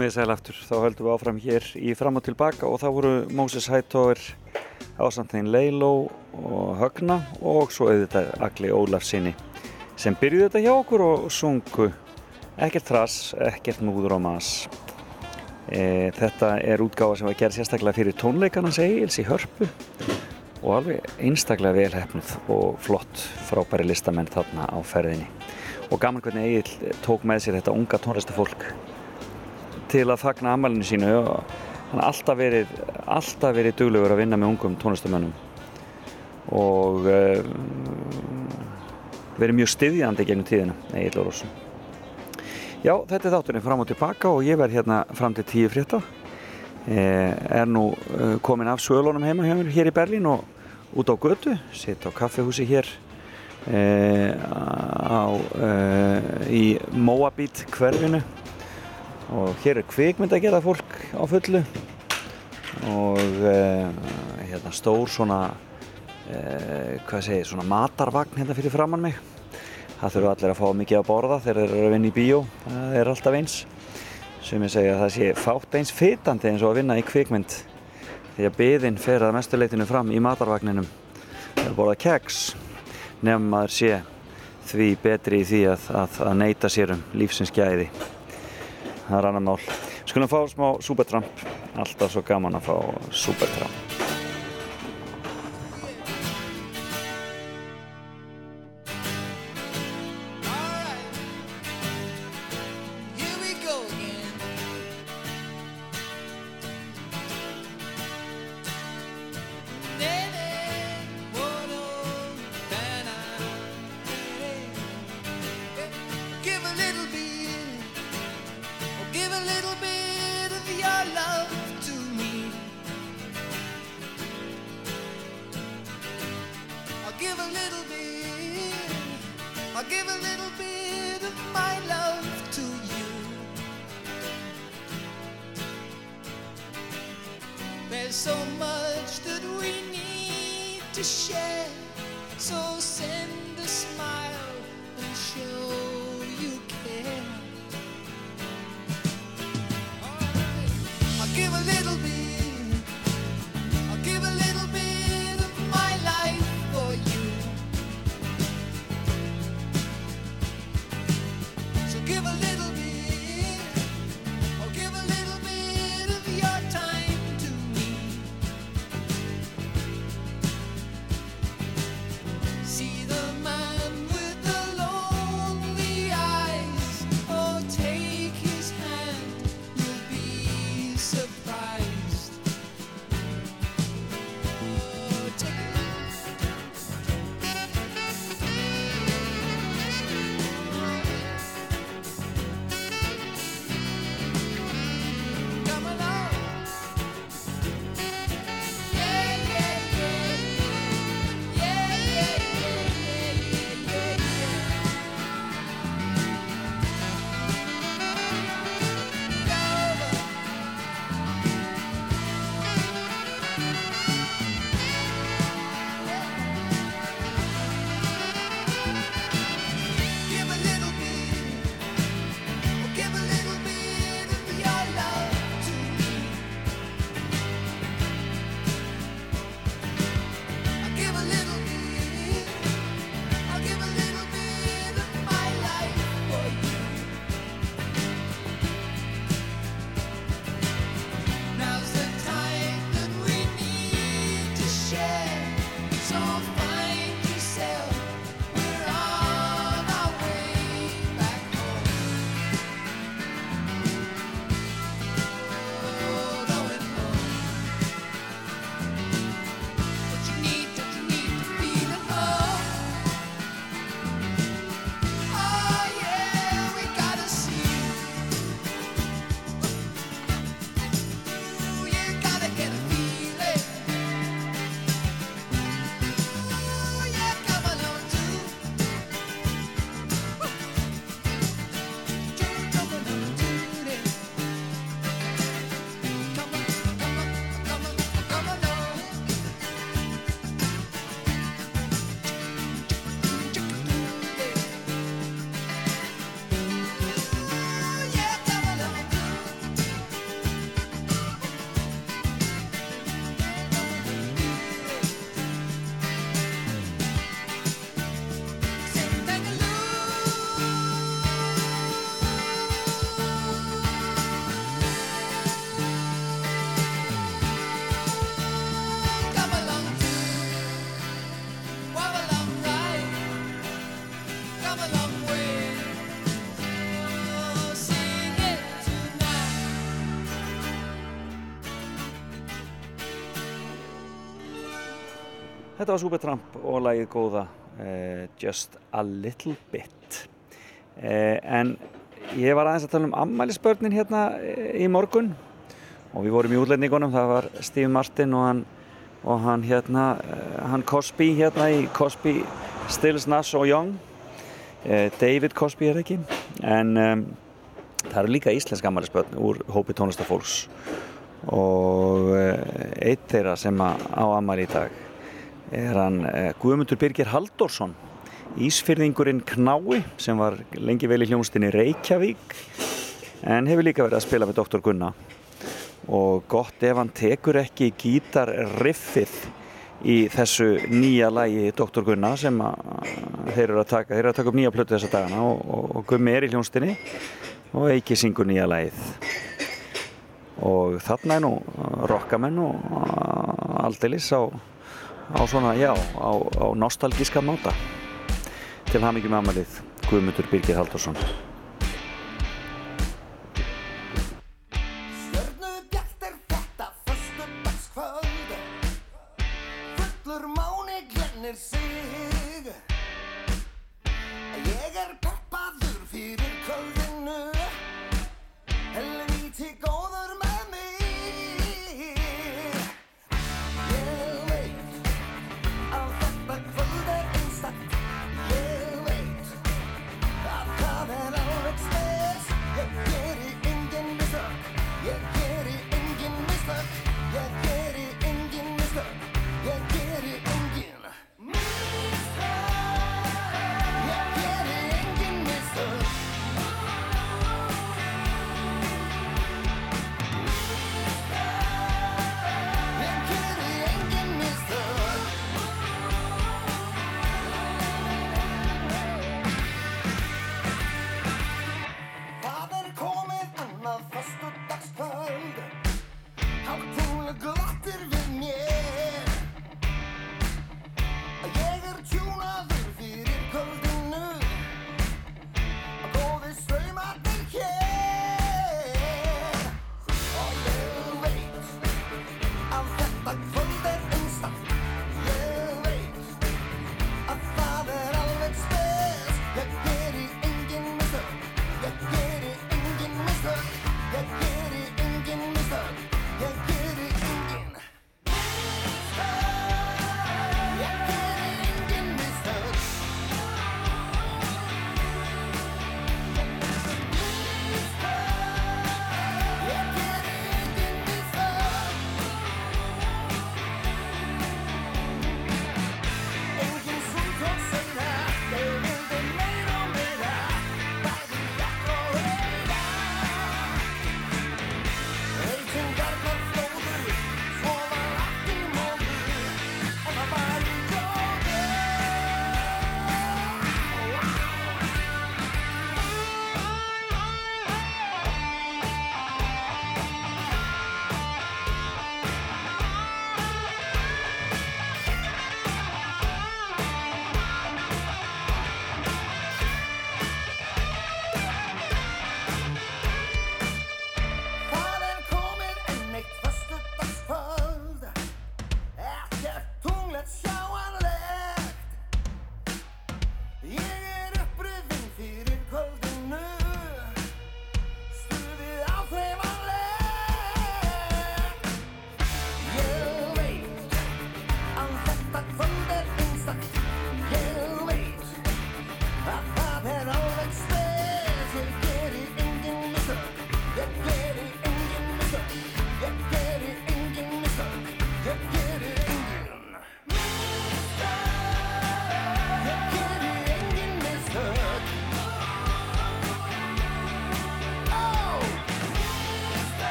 Speaker 1: Komið þið sæl aftur, þá höldum við áfram hér í fram og tilbaka og það voru Moses Hightower, Ásantinn Leiló og Högna og svo auðvitað Agli Ólafsinni sem byrjuði þetta hjá okkur og sungu ekkert þrass, ekkert múður og mas. E, þetta er útgáfa sem var gerð sérstaklega fyrir tónleikarnas Egils í hörpu og alveg einstaklega velhefnuð og flott frábæri listamenn þarna á ferðinni. Og gaman hvernig Egil tók með sér þetta unga tónlistafólk til að fagna amalinu sínu og hann har alltaf verið, alltaf verið duglegur að vinna með ungum tónlistamönnum og uh, verið mjög styðjandi gegnum tíðina, Egil Órósson. Já, þetta er þátturinn fram og tilbaka og ég verð hérna fram til tíu frétta. Eh, er nú uh, komin af svölunum heima hjá mér hér í Berlín og út á götu, sitt á kaffehúsi hér eh, á, uh, í Moabit hverfinu og hér er kvikmynd að gera fólk á fullu. Og uh, hérna stór svona uh, hvað segir, svona matarvagn hérna fyrir framann mig. Það þurfa allir að fá mikið að borða þegar þeir eru að vinna í bíó. Það er alltaf eins. Sem ég segja að það sé fátt eins fytandi eins og að vinna í kvikmynd. Því að byðin fer að mestuleitinu fram í matarvagninum. Að borða keks nefnum maður sé því betri í því að, að, að neyta sér um lífsins gæði það er annar mál. Skulum fá smá Supertramp. Alltaf svo gaman að fá Supertramp Þetta var Supertramp og lagið góða uh, Just a Little Bit. Uh, en ég var aðeins að tala um ammælisbörnin hérna eh, í morgun og við vorum í útlætningunum, það var Steve Martin og hann, og hann hérna hann Cosby hérna í Cosby, Stills, Nass og Young. David Cosby er ekki en um, það eru líka íslensk ammælisbörn úr hópi tónlistafólks. Og eitt þeirra sem á ammæli í dag er hann uh, Guðmundur Birgir Halldórsson Ísfyrðingurinn Knái sem var lengi vel í hljónstinni Reykjavík en hefur líka verið að spila með Dr. Gunna og gott ef hann tekur ekki gítarriffið í þessu nýja lægi Dr. Gunna sem að, þeir eru að taka þeir eru að taka upp nýja plötu þessa dagana og, og, og Gummi er í hljónstinni og Eiki syngur nýja lægið og þarna er nú rockamenn og aldeilis á, á svona, já, á, á nostalgíska máta. Til hamingjum amalið Guðmundur Birgir Haldursson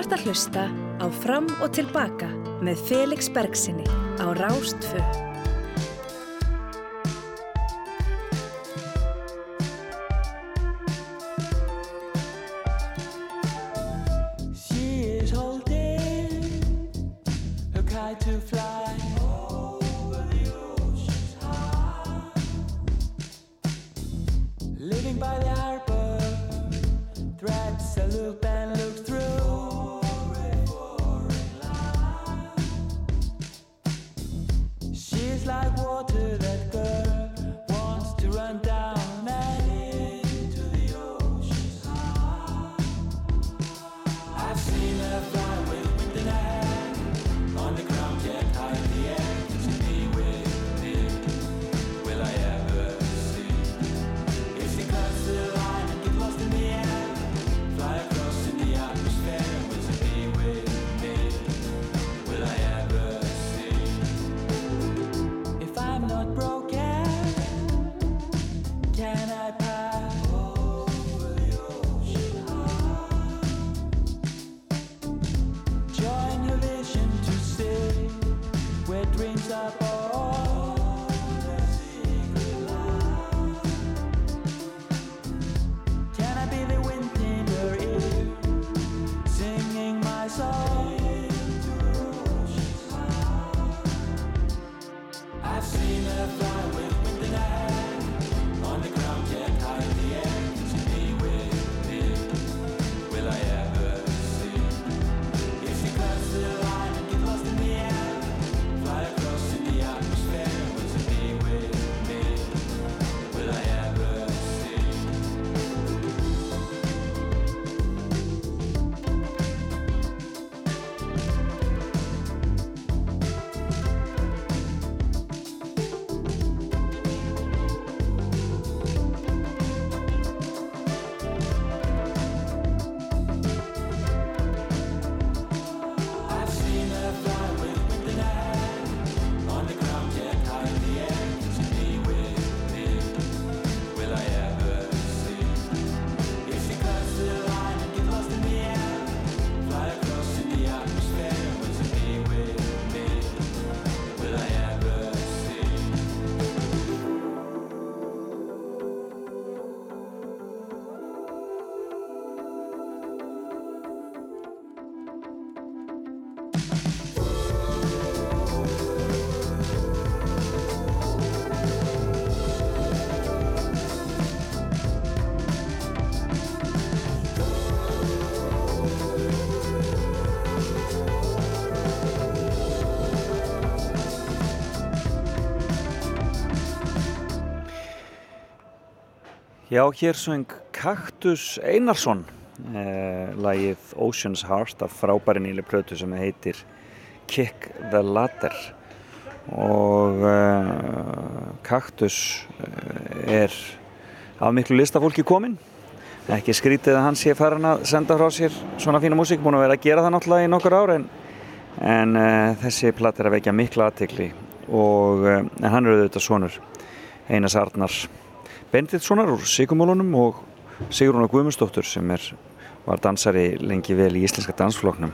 Speaker 2: ert að hlusta á Fram og Tilbaka með Felix Bergsinni á Rástfö.
Speaker 1: Já, hér söng Kaktus Einarsson eh, lagið Ocean's Heart af frábæri nýli plötu sem heitir Kick the Ladder. Og eh, Kaktus eh, er af miklu listafólki komin ekki skrítið að hann sé farin að senda frá sér svona fína músík, búin að vera að gera það náttúrulega í nokkur ár en, en uh, þessi platt er að vekja mikla aðtikli og en hann er auðvitað svonur Einars Arnar Benediktssonar úr Sigumólunum og Sigrún og Guðmundsdóttur sem er, var dansari lengi vel í íslenska dansfloknum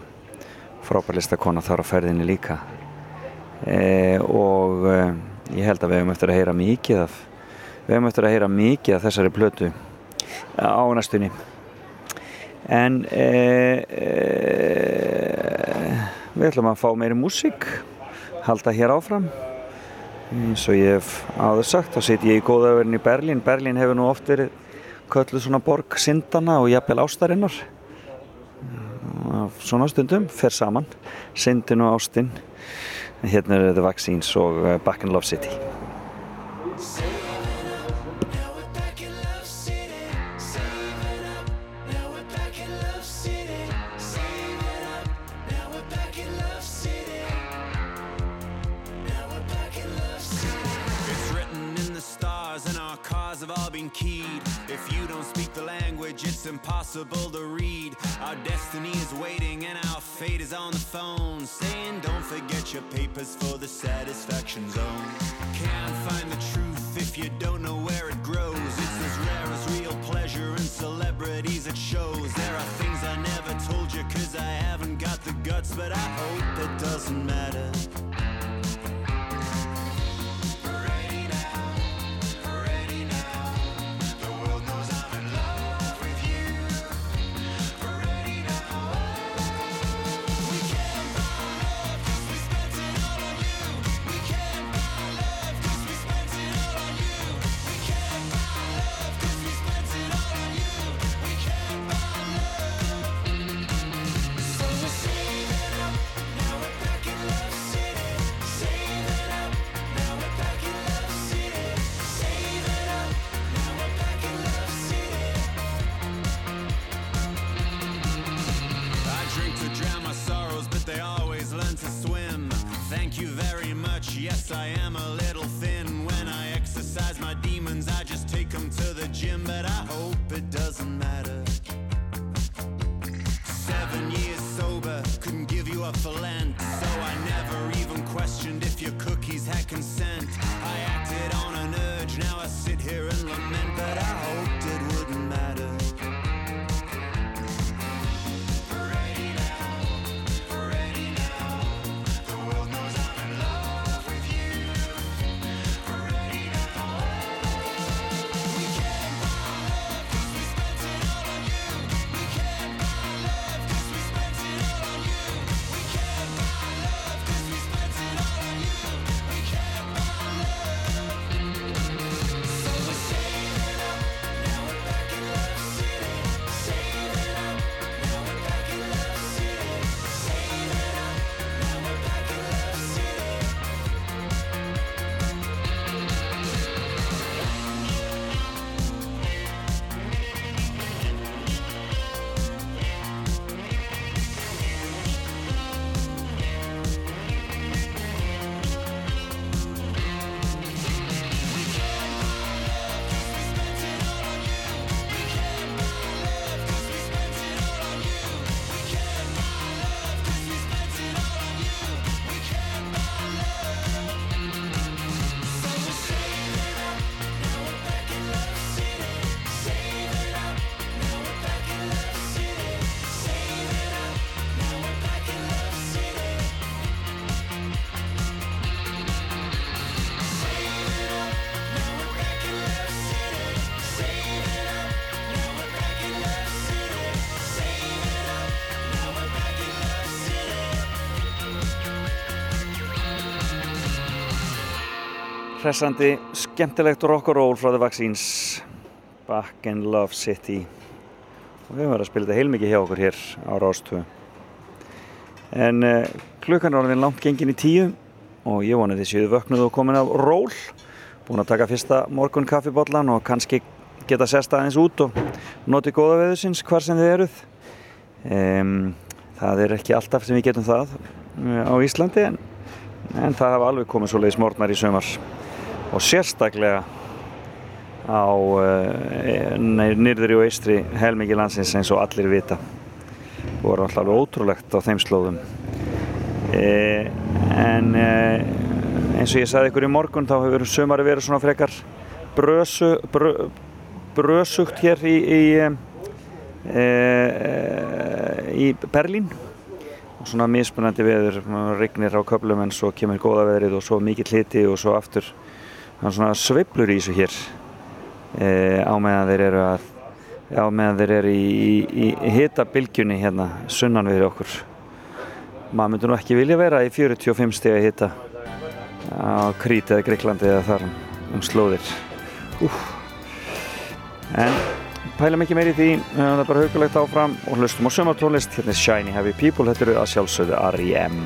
Speaker 1: frábærlista kona þar á ferðinni líka. E, og e, ég held að við hefum eftir að heyra mikið af við hefum eftir að heyra mikið af þessari plötu á næstunni. En e, e, við ætlum að fá meiri músík halda hér áfram eins og ég hef áður sagt þá sit ég í góðaverðin í Berlín. Berlín hefur nú oft verið kölluð svona borg syndana og jafnvel ástarinnar. Svona stundum fer saman. Syndin og ástin. Hérna er The Vaccines og uh, Back in Love City
Speaker 16: been keyed. If you don't speak the language, it's impossible to read. Our destiny is waiting, and our fate is on the phone, saying, Don't forget your papers for the satisfaction for Lent. So I never even questioned if your cookies had consent. I acted on an urge, now I sit here and lament, but I hoped it wouldn't matter.
Speaker 1: Hressandi, skemmtilegt rock'n'roll frá The Vaccines. Back in Love City. Og við höfum verið að spila þetta heilmikið hjá okkur hér á Rástvö en uh, klukkan er orðin langt gengin í tíu og ég voni því séu vöknuð og komin af ról. Búin að taka fyrsta morgun kaffibotlan og kannski geta sest aðeins út og noti góða veðusins hvar sem þið eruð. Um, það er ekki alltaf sem við getum það uh, á Íslandi en, en það hafa alveg komið svo leiðis morgnar í sömar og sérstaklega á uh, nýrðri og eistri helmingi landsins eins og allir vita. Og var alltaf ótrúlegt á þeim slóðum. E, en e, eins og ég sagði ykkur í morgun þá hefur sömari verið svona frekar brösu, brö, brösugt hér í í, e, í Berlín. Og svona mismunandi veður regnir á köflum en svo kemur góða veðrið og svo mikill hiti og svo aftur þannig svona sveiflur í þessu hér e, á meðan þeir eru að á meðan þeir eru í, í, í hitabilgjunni hérna sunnan við okkur maður myndi nú ekki vilja vera í 45 steg að hita á Krít eða Greiklandi eða þar um slóðir Úf. en pælum ekki meir í því höfum það bara haugulegt áfram og hlustum á sömartónlist hérna er Shiny Heavy People þetta eru að sjálfsögðu R.E.M.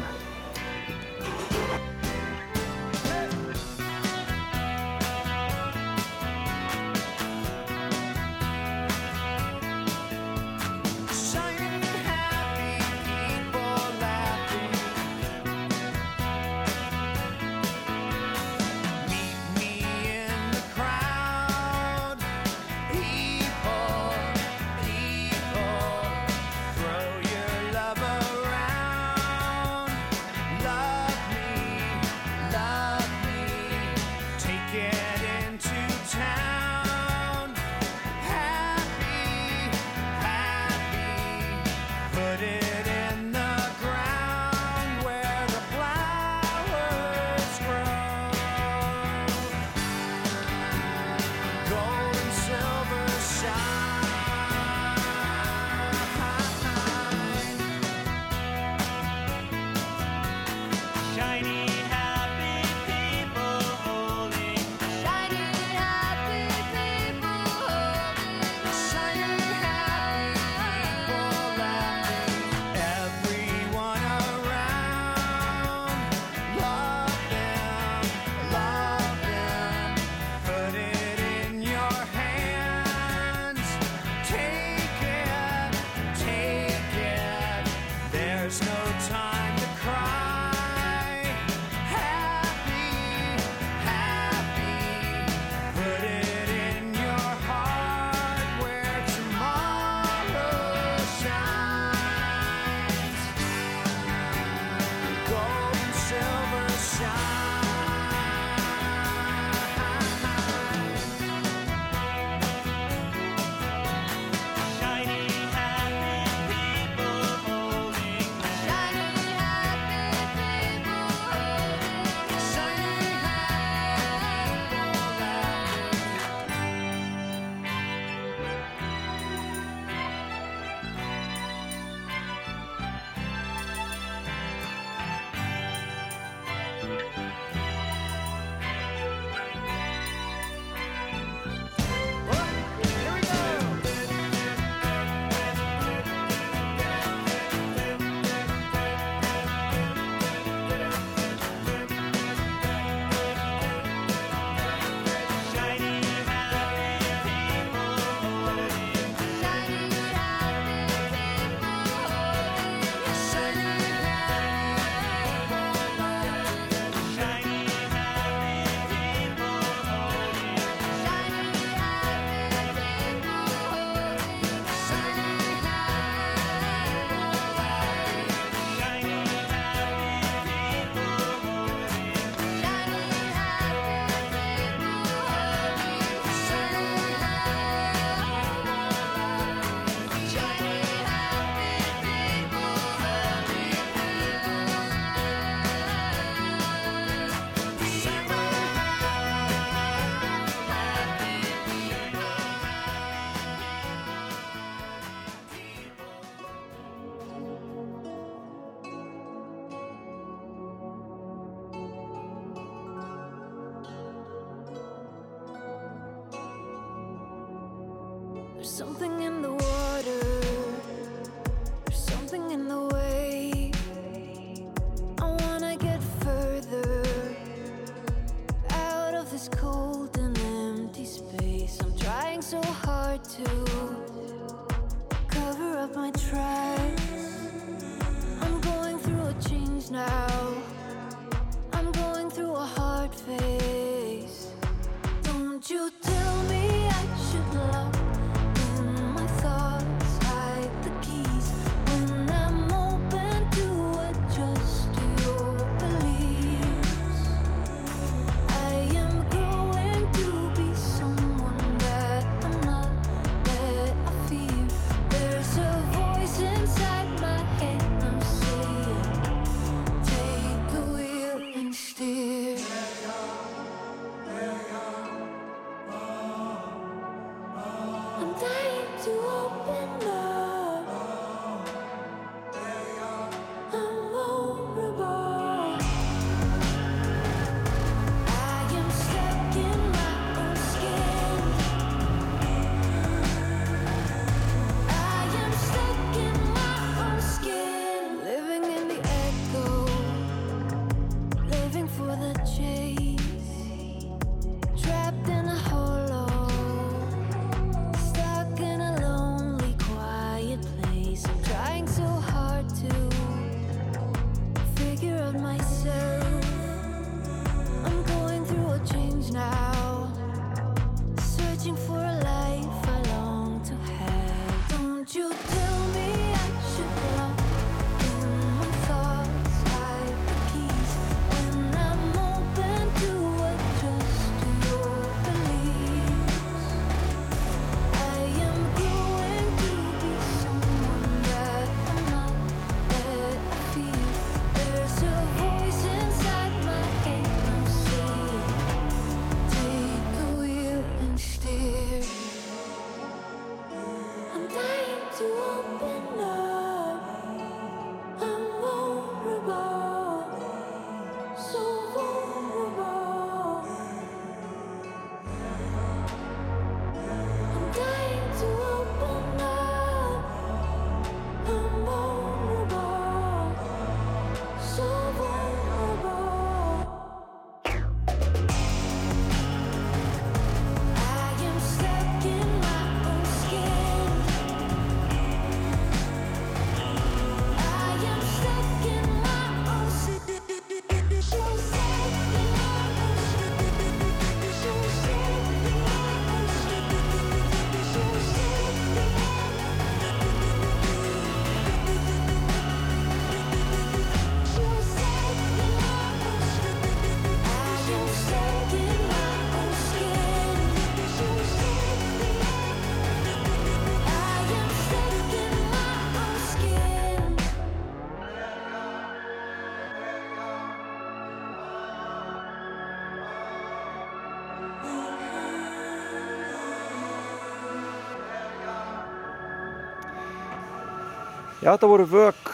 Speaker 1: þetta voru Vög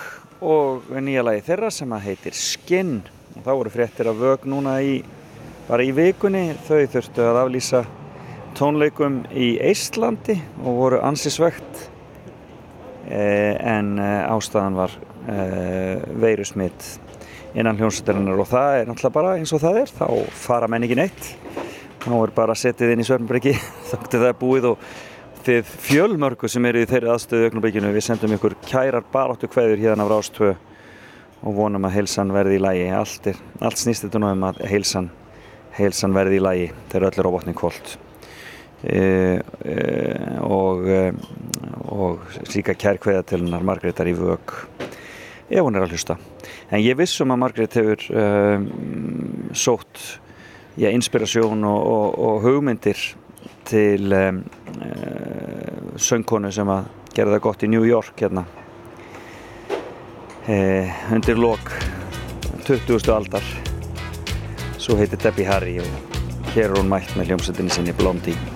Speaker 1: og nýja lagi þeirra sem að heitir Skinn. Og það voru fréttir af Vög núna í, bara í vikunni. Þau þurftu að aflýsa tónleikum í Eistlandi og voru ansisvegt eh, en eh, ástæðan var eh, veirusmitt innan hljómsveitarinnar. Og það er náttúrulega bara eins og það er. Þá fara menn ekki neitt þá er bara setið inn í svörnbreki þótti það er búið og þið fjölmörgu sem eru í þeirri aðstöðu augnablíkinu við sendum ykkur kærar baráttu kveður hérna af Rástvö og vonum að heilsan verði í lægi allt, er, allt snýst þetta nú um að heilsan, heilsan verði í lægi þegar öll er á botni kvöld e, e, og e, og síka kærkveða til hennar Margreðar í vög ef hún er að hlusta. En ég vissum að Margrét hefur um, sótt inspirasjón og, og, og hugmyndir til um, uh, söngkonu sem að gera það gott í New York hérna uh, undir lok 20. aldar svo heitir Debbie Harry og hér er hún mætt með hljómsveitinni sinni Blondie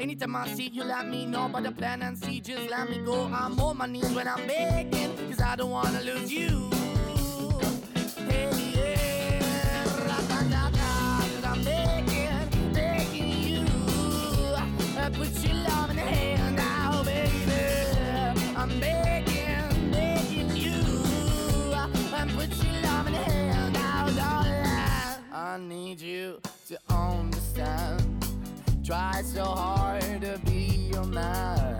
Speaker 12: Anytime I see, you let me know. But the plan and see, just let me go. I'm on my knees when I'm begging, cause I don't wanna lose you. Hey, yeah, 'cause I'm begging, begging you. Uh, Put your love in the hand out, baby. I'm begging, begging you. Uh, Put your love in the hand out, darling. I need you. Try so hard to be your man,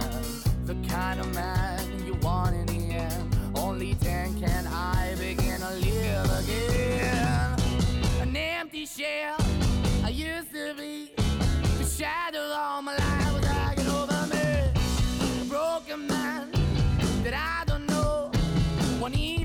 Speaker 12: the kind of man you want in the end. Only then can I begin to live again. An empty shell I used to be, the shadow all my life was hanging over me. A broken man that I don't know. Won't even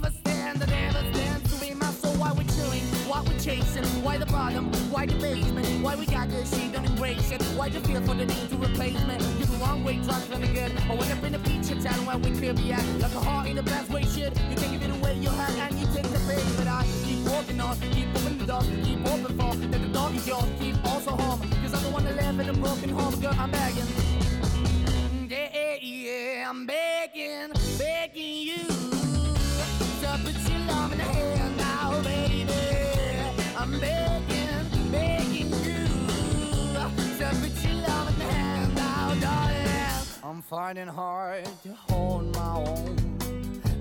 Speaker 12: chilling? Why we chasing? Why the bottom? Why the basement? Why we got good shit, don't embrace it? Why you feel for the need to replace me? You're the wrong way, trying to good. I went up in the feature town where we could be at. Like a heart in the best way, shit. You can give it away, you have, and you take the bait. But I keep walking on, keep moving the door, keep open for that the dog is yours, keep also home. Cause I'm the one that live in a broken home, girl, I'm begging. Yeah, yeah, the hand. I'm begging, begging you to put your love in the hand. I'm finding hard to hold my own,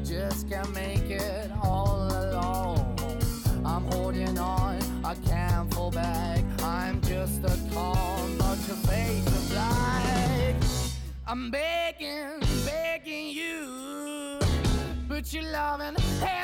Speaker 12: just can't make it all alone. I'm holding on, I can't fall back. I'm just a call, but your face is black. I'm begging, begging you, put your loving hand.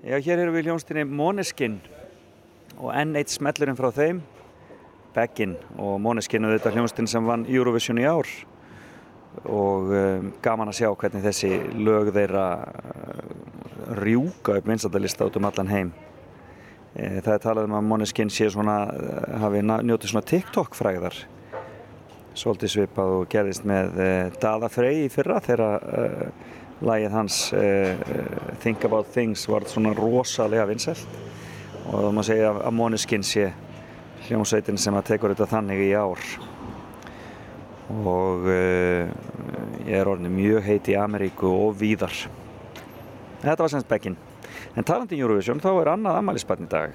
Speaker 1: Já, hér erum við í hljónstinni Måneskin og enn eitt smellurinn frá þeim, Beggin. Og Måneskin og þetta hljónstinn sem vann Eurovision í ár. Og um, gaman að sjá hvernig þessi lög þeirra uh, rjúka upp vinstandalista út um allan heim. E, það er talað um að Måneskin sé svona, uh, hafi njótið svona TikTok fræðar svolítið svipað og gerðist með uh, Dada Frey í fyrra þegar uh, lagið hans uh, Think About Things var svona rosalega vinsælt. Og það má segja að Måneskin sé hljómsveitin sem að tekur þetta þannig í ár. Og ég er orðin mjög heit í Ameríku og víðar. Þetta var semst Beggin en talandi í Eurovision þá er annað ammælisbarn í dag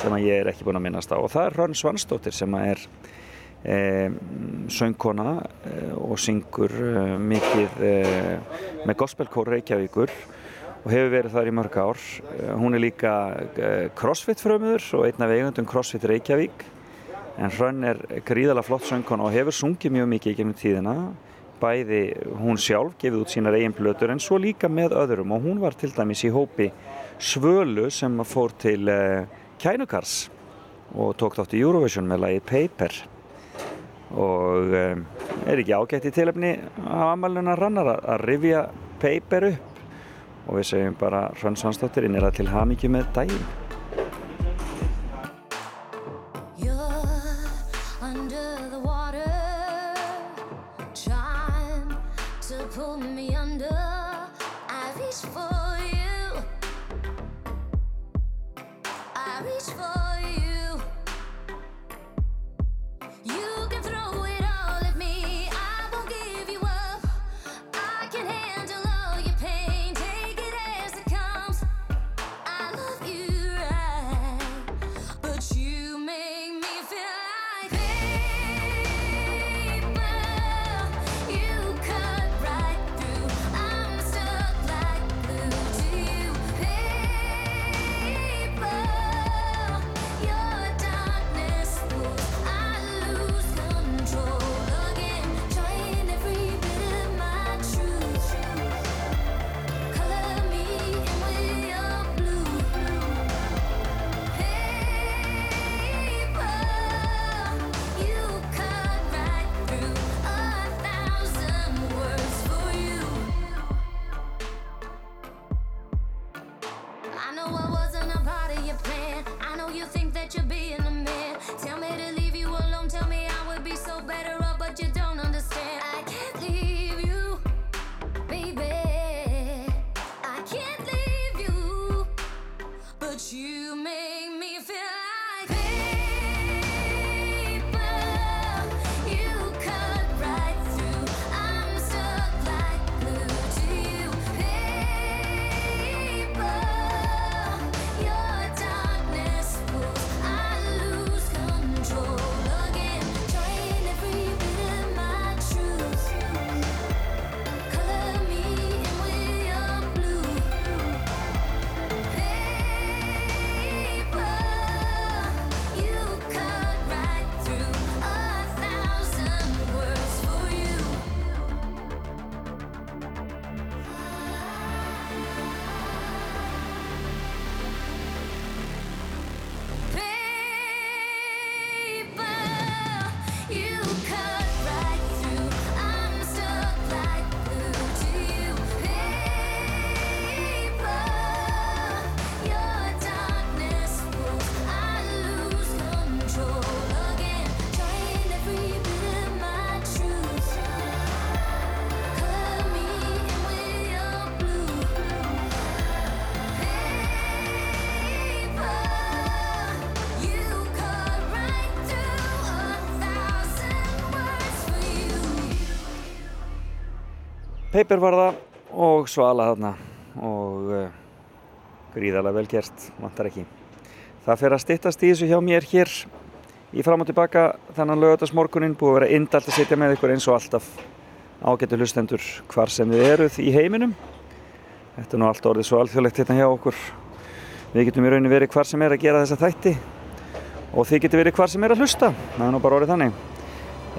Speaker 1: sem að ég er ekki búinn að minnast á. Og það er Hrönn Svansdóttir sem að er eh, söngkona eh, og syngur eh, mikið eh, með gospelkór Reykjavíkur og hefur verið þar í mörg ár. Hún er líka crossfit frömuður og einn af eigundum crossfit Reykjavík. En Hrönn er gríðalega flott söngkona og hefur sungið mjög mikið í gegnum tíðina. Bæði hún sjálf gefið út sínar eigin blötur en svo líka með öðrum. Og hún var til dæmis í hópi Svölu sem fór til Kænukars og tók þátt í Eurovision með lagið Paper og um, er ekki ágætt í tilöfni af amaljunar rannar að, að rifja peiper upp. Og við segjum bara Hrönn Svansdóttir inn er að til hafmyggju með daginn. Peipir var það og svala þarna og uh, gríðarlega vel gert, vantar ekki. Það fer að stittast í þessu hjá mér hér í fram og tilbaka þannan lögadagsmorgunin búið að vera indalt að sitja með ykkur eins og alltaf ágættu hlustendur hvar sem við eruð í heiminum. Þetta er nú allt orðið svo alþjóðlegt hérna hjá okkur. Við getum í rauninni verið hvar sem er að gera þessa þætti og þið getum verið hvar sem er að hlusta. Það er nú bara orðið þannig.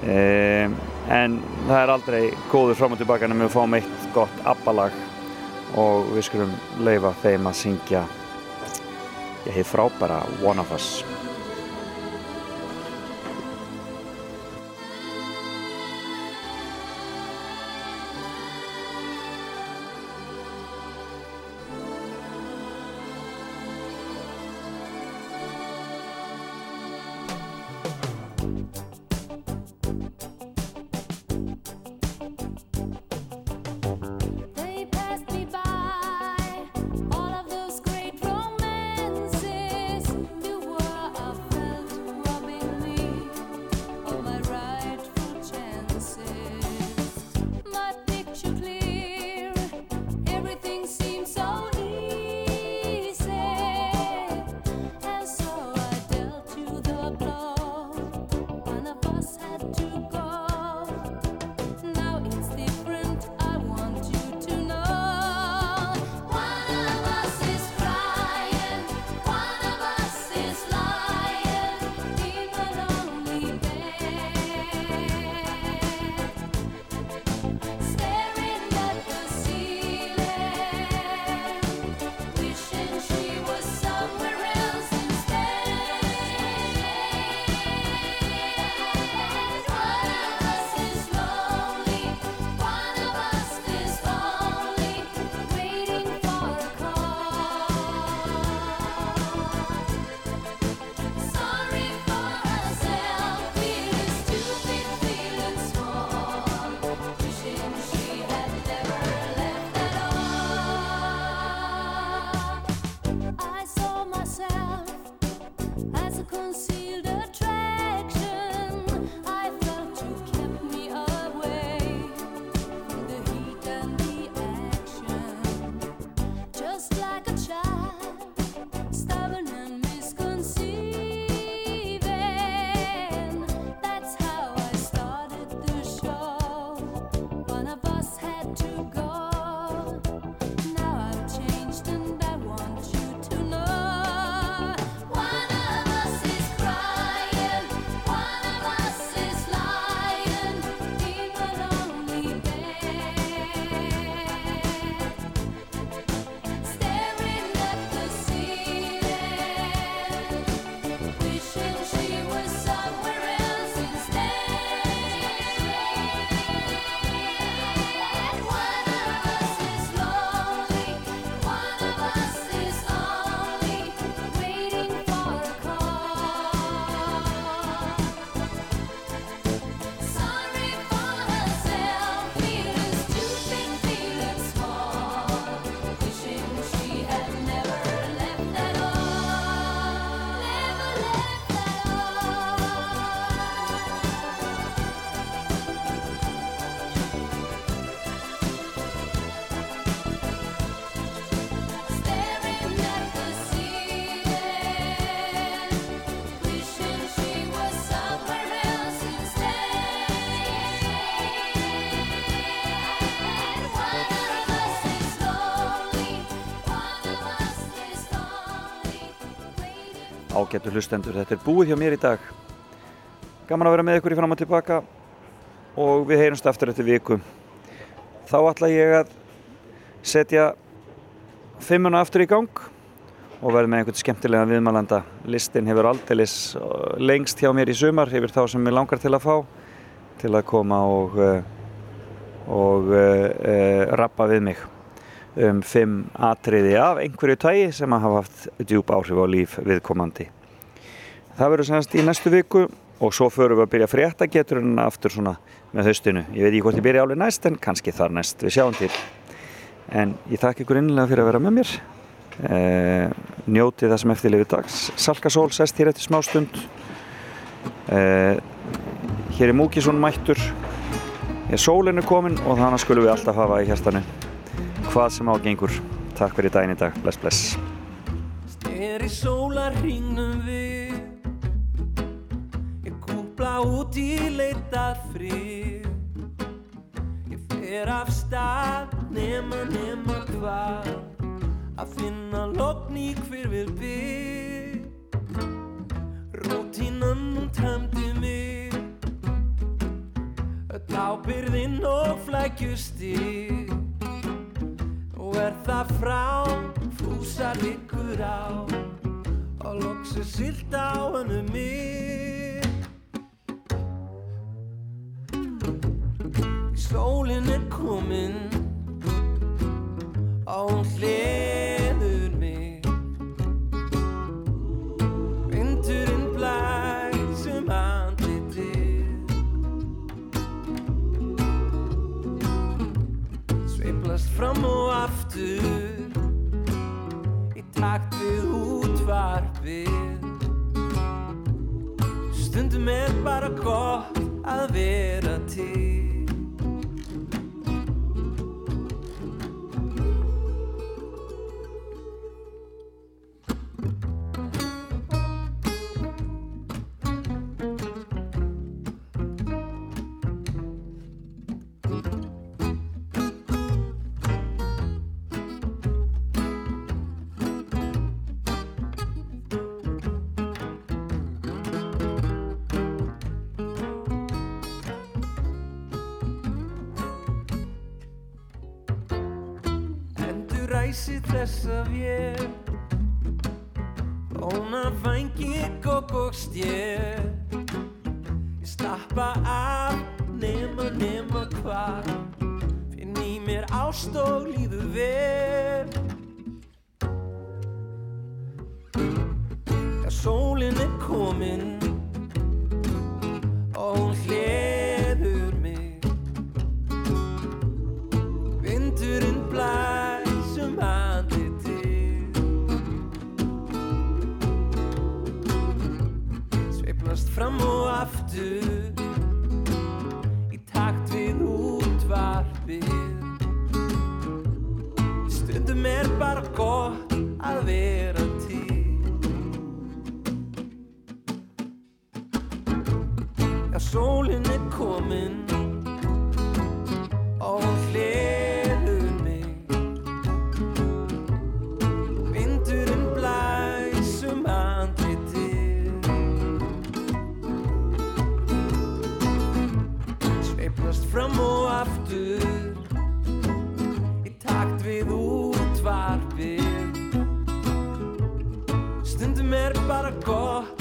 Speaker 1: Ehm en það er aldrei góður fram og tilbaka en við fáum eitt gott abbalag og við skulum leifa þeim að syngja. Ég hef frábæra One of Us. Ágættu hlustendur, þetta er búið hjá mér í dag. Gaman að vera með ykkur í fram og tilbaka og við heyrumst aftur eftir viku. Þá ætla ég að setja fimmuna aftur í gang og verð með einhvern skemmtilega viðmælanda. Listin hefur aldeilis uh, lengst hjá mér í sumar yfir þá sem ég langar til að fá til að koma og, uh, og uh, uh, rappa við mig um fimm atriði af einhverju tægi sem hafa haft djúb áhrif á líf viðkomandi. Það verður semst í næstu viku og svo förum við að byrja frétta geturinn aftur svona með haustinu. Ég veit ekki hvort ég byrja álega næst en kannski þar næst, við sjáum til. En ég þakka ykkur innlega fyrir að vera með mér. Eh, njótið það sem eftir lifið dags. Salkasól sest hér eftir smá stund. Eh, hér er Múkisson mættur. Er sólinu komin og þannig skulum við alltaf hafa í hérstanu. Hvað sem ágengur. Takk fyrir daginn í dag. Bless, bless.
Speaker 12: Kúpla út í leitað frið Ég fer af stað nema nema hvað. Að finna logn í hver vil bygg Rótínan hún tæmdi mig. Tábyrðinn og flækjustig Og er það frá Fúsa liggur á. Og loksu silt á hennu mig Sólin er komin hún hleður mig. Vindurinn blæsum andlitið. Sveiflast fram og aftur Í takt við útvarpið. Stundum er bara gott að vera til þessa vél Óna fængi gók og stjél Ég stappa af nema nema hvað Finn í mér ást og líður vel. Já, sólin er komin Og hún hleður
Speaker 13: aftur í takt við útvarpið. Stundum er bara gott að vera til. Já, sólin er komin og stund við útvarfið Stundum er bara gott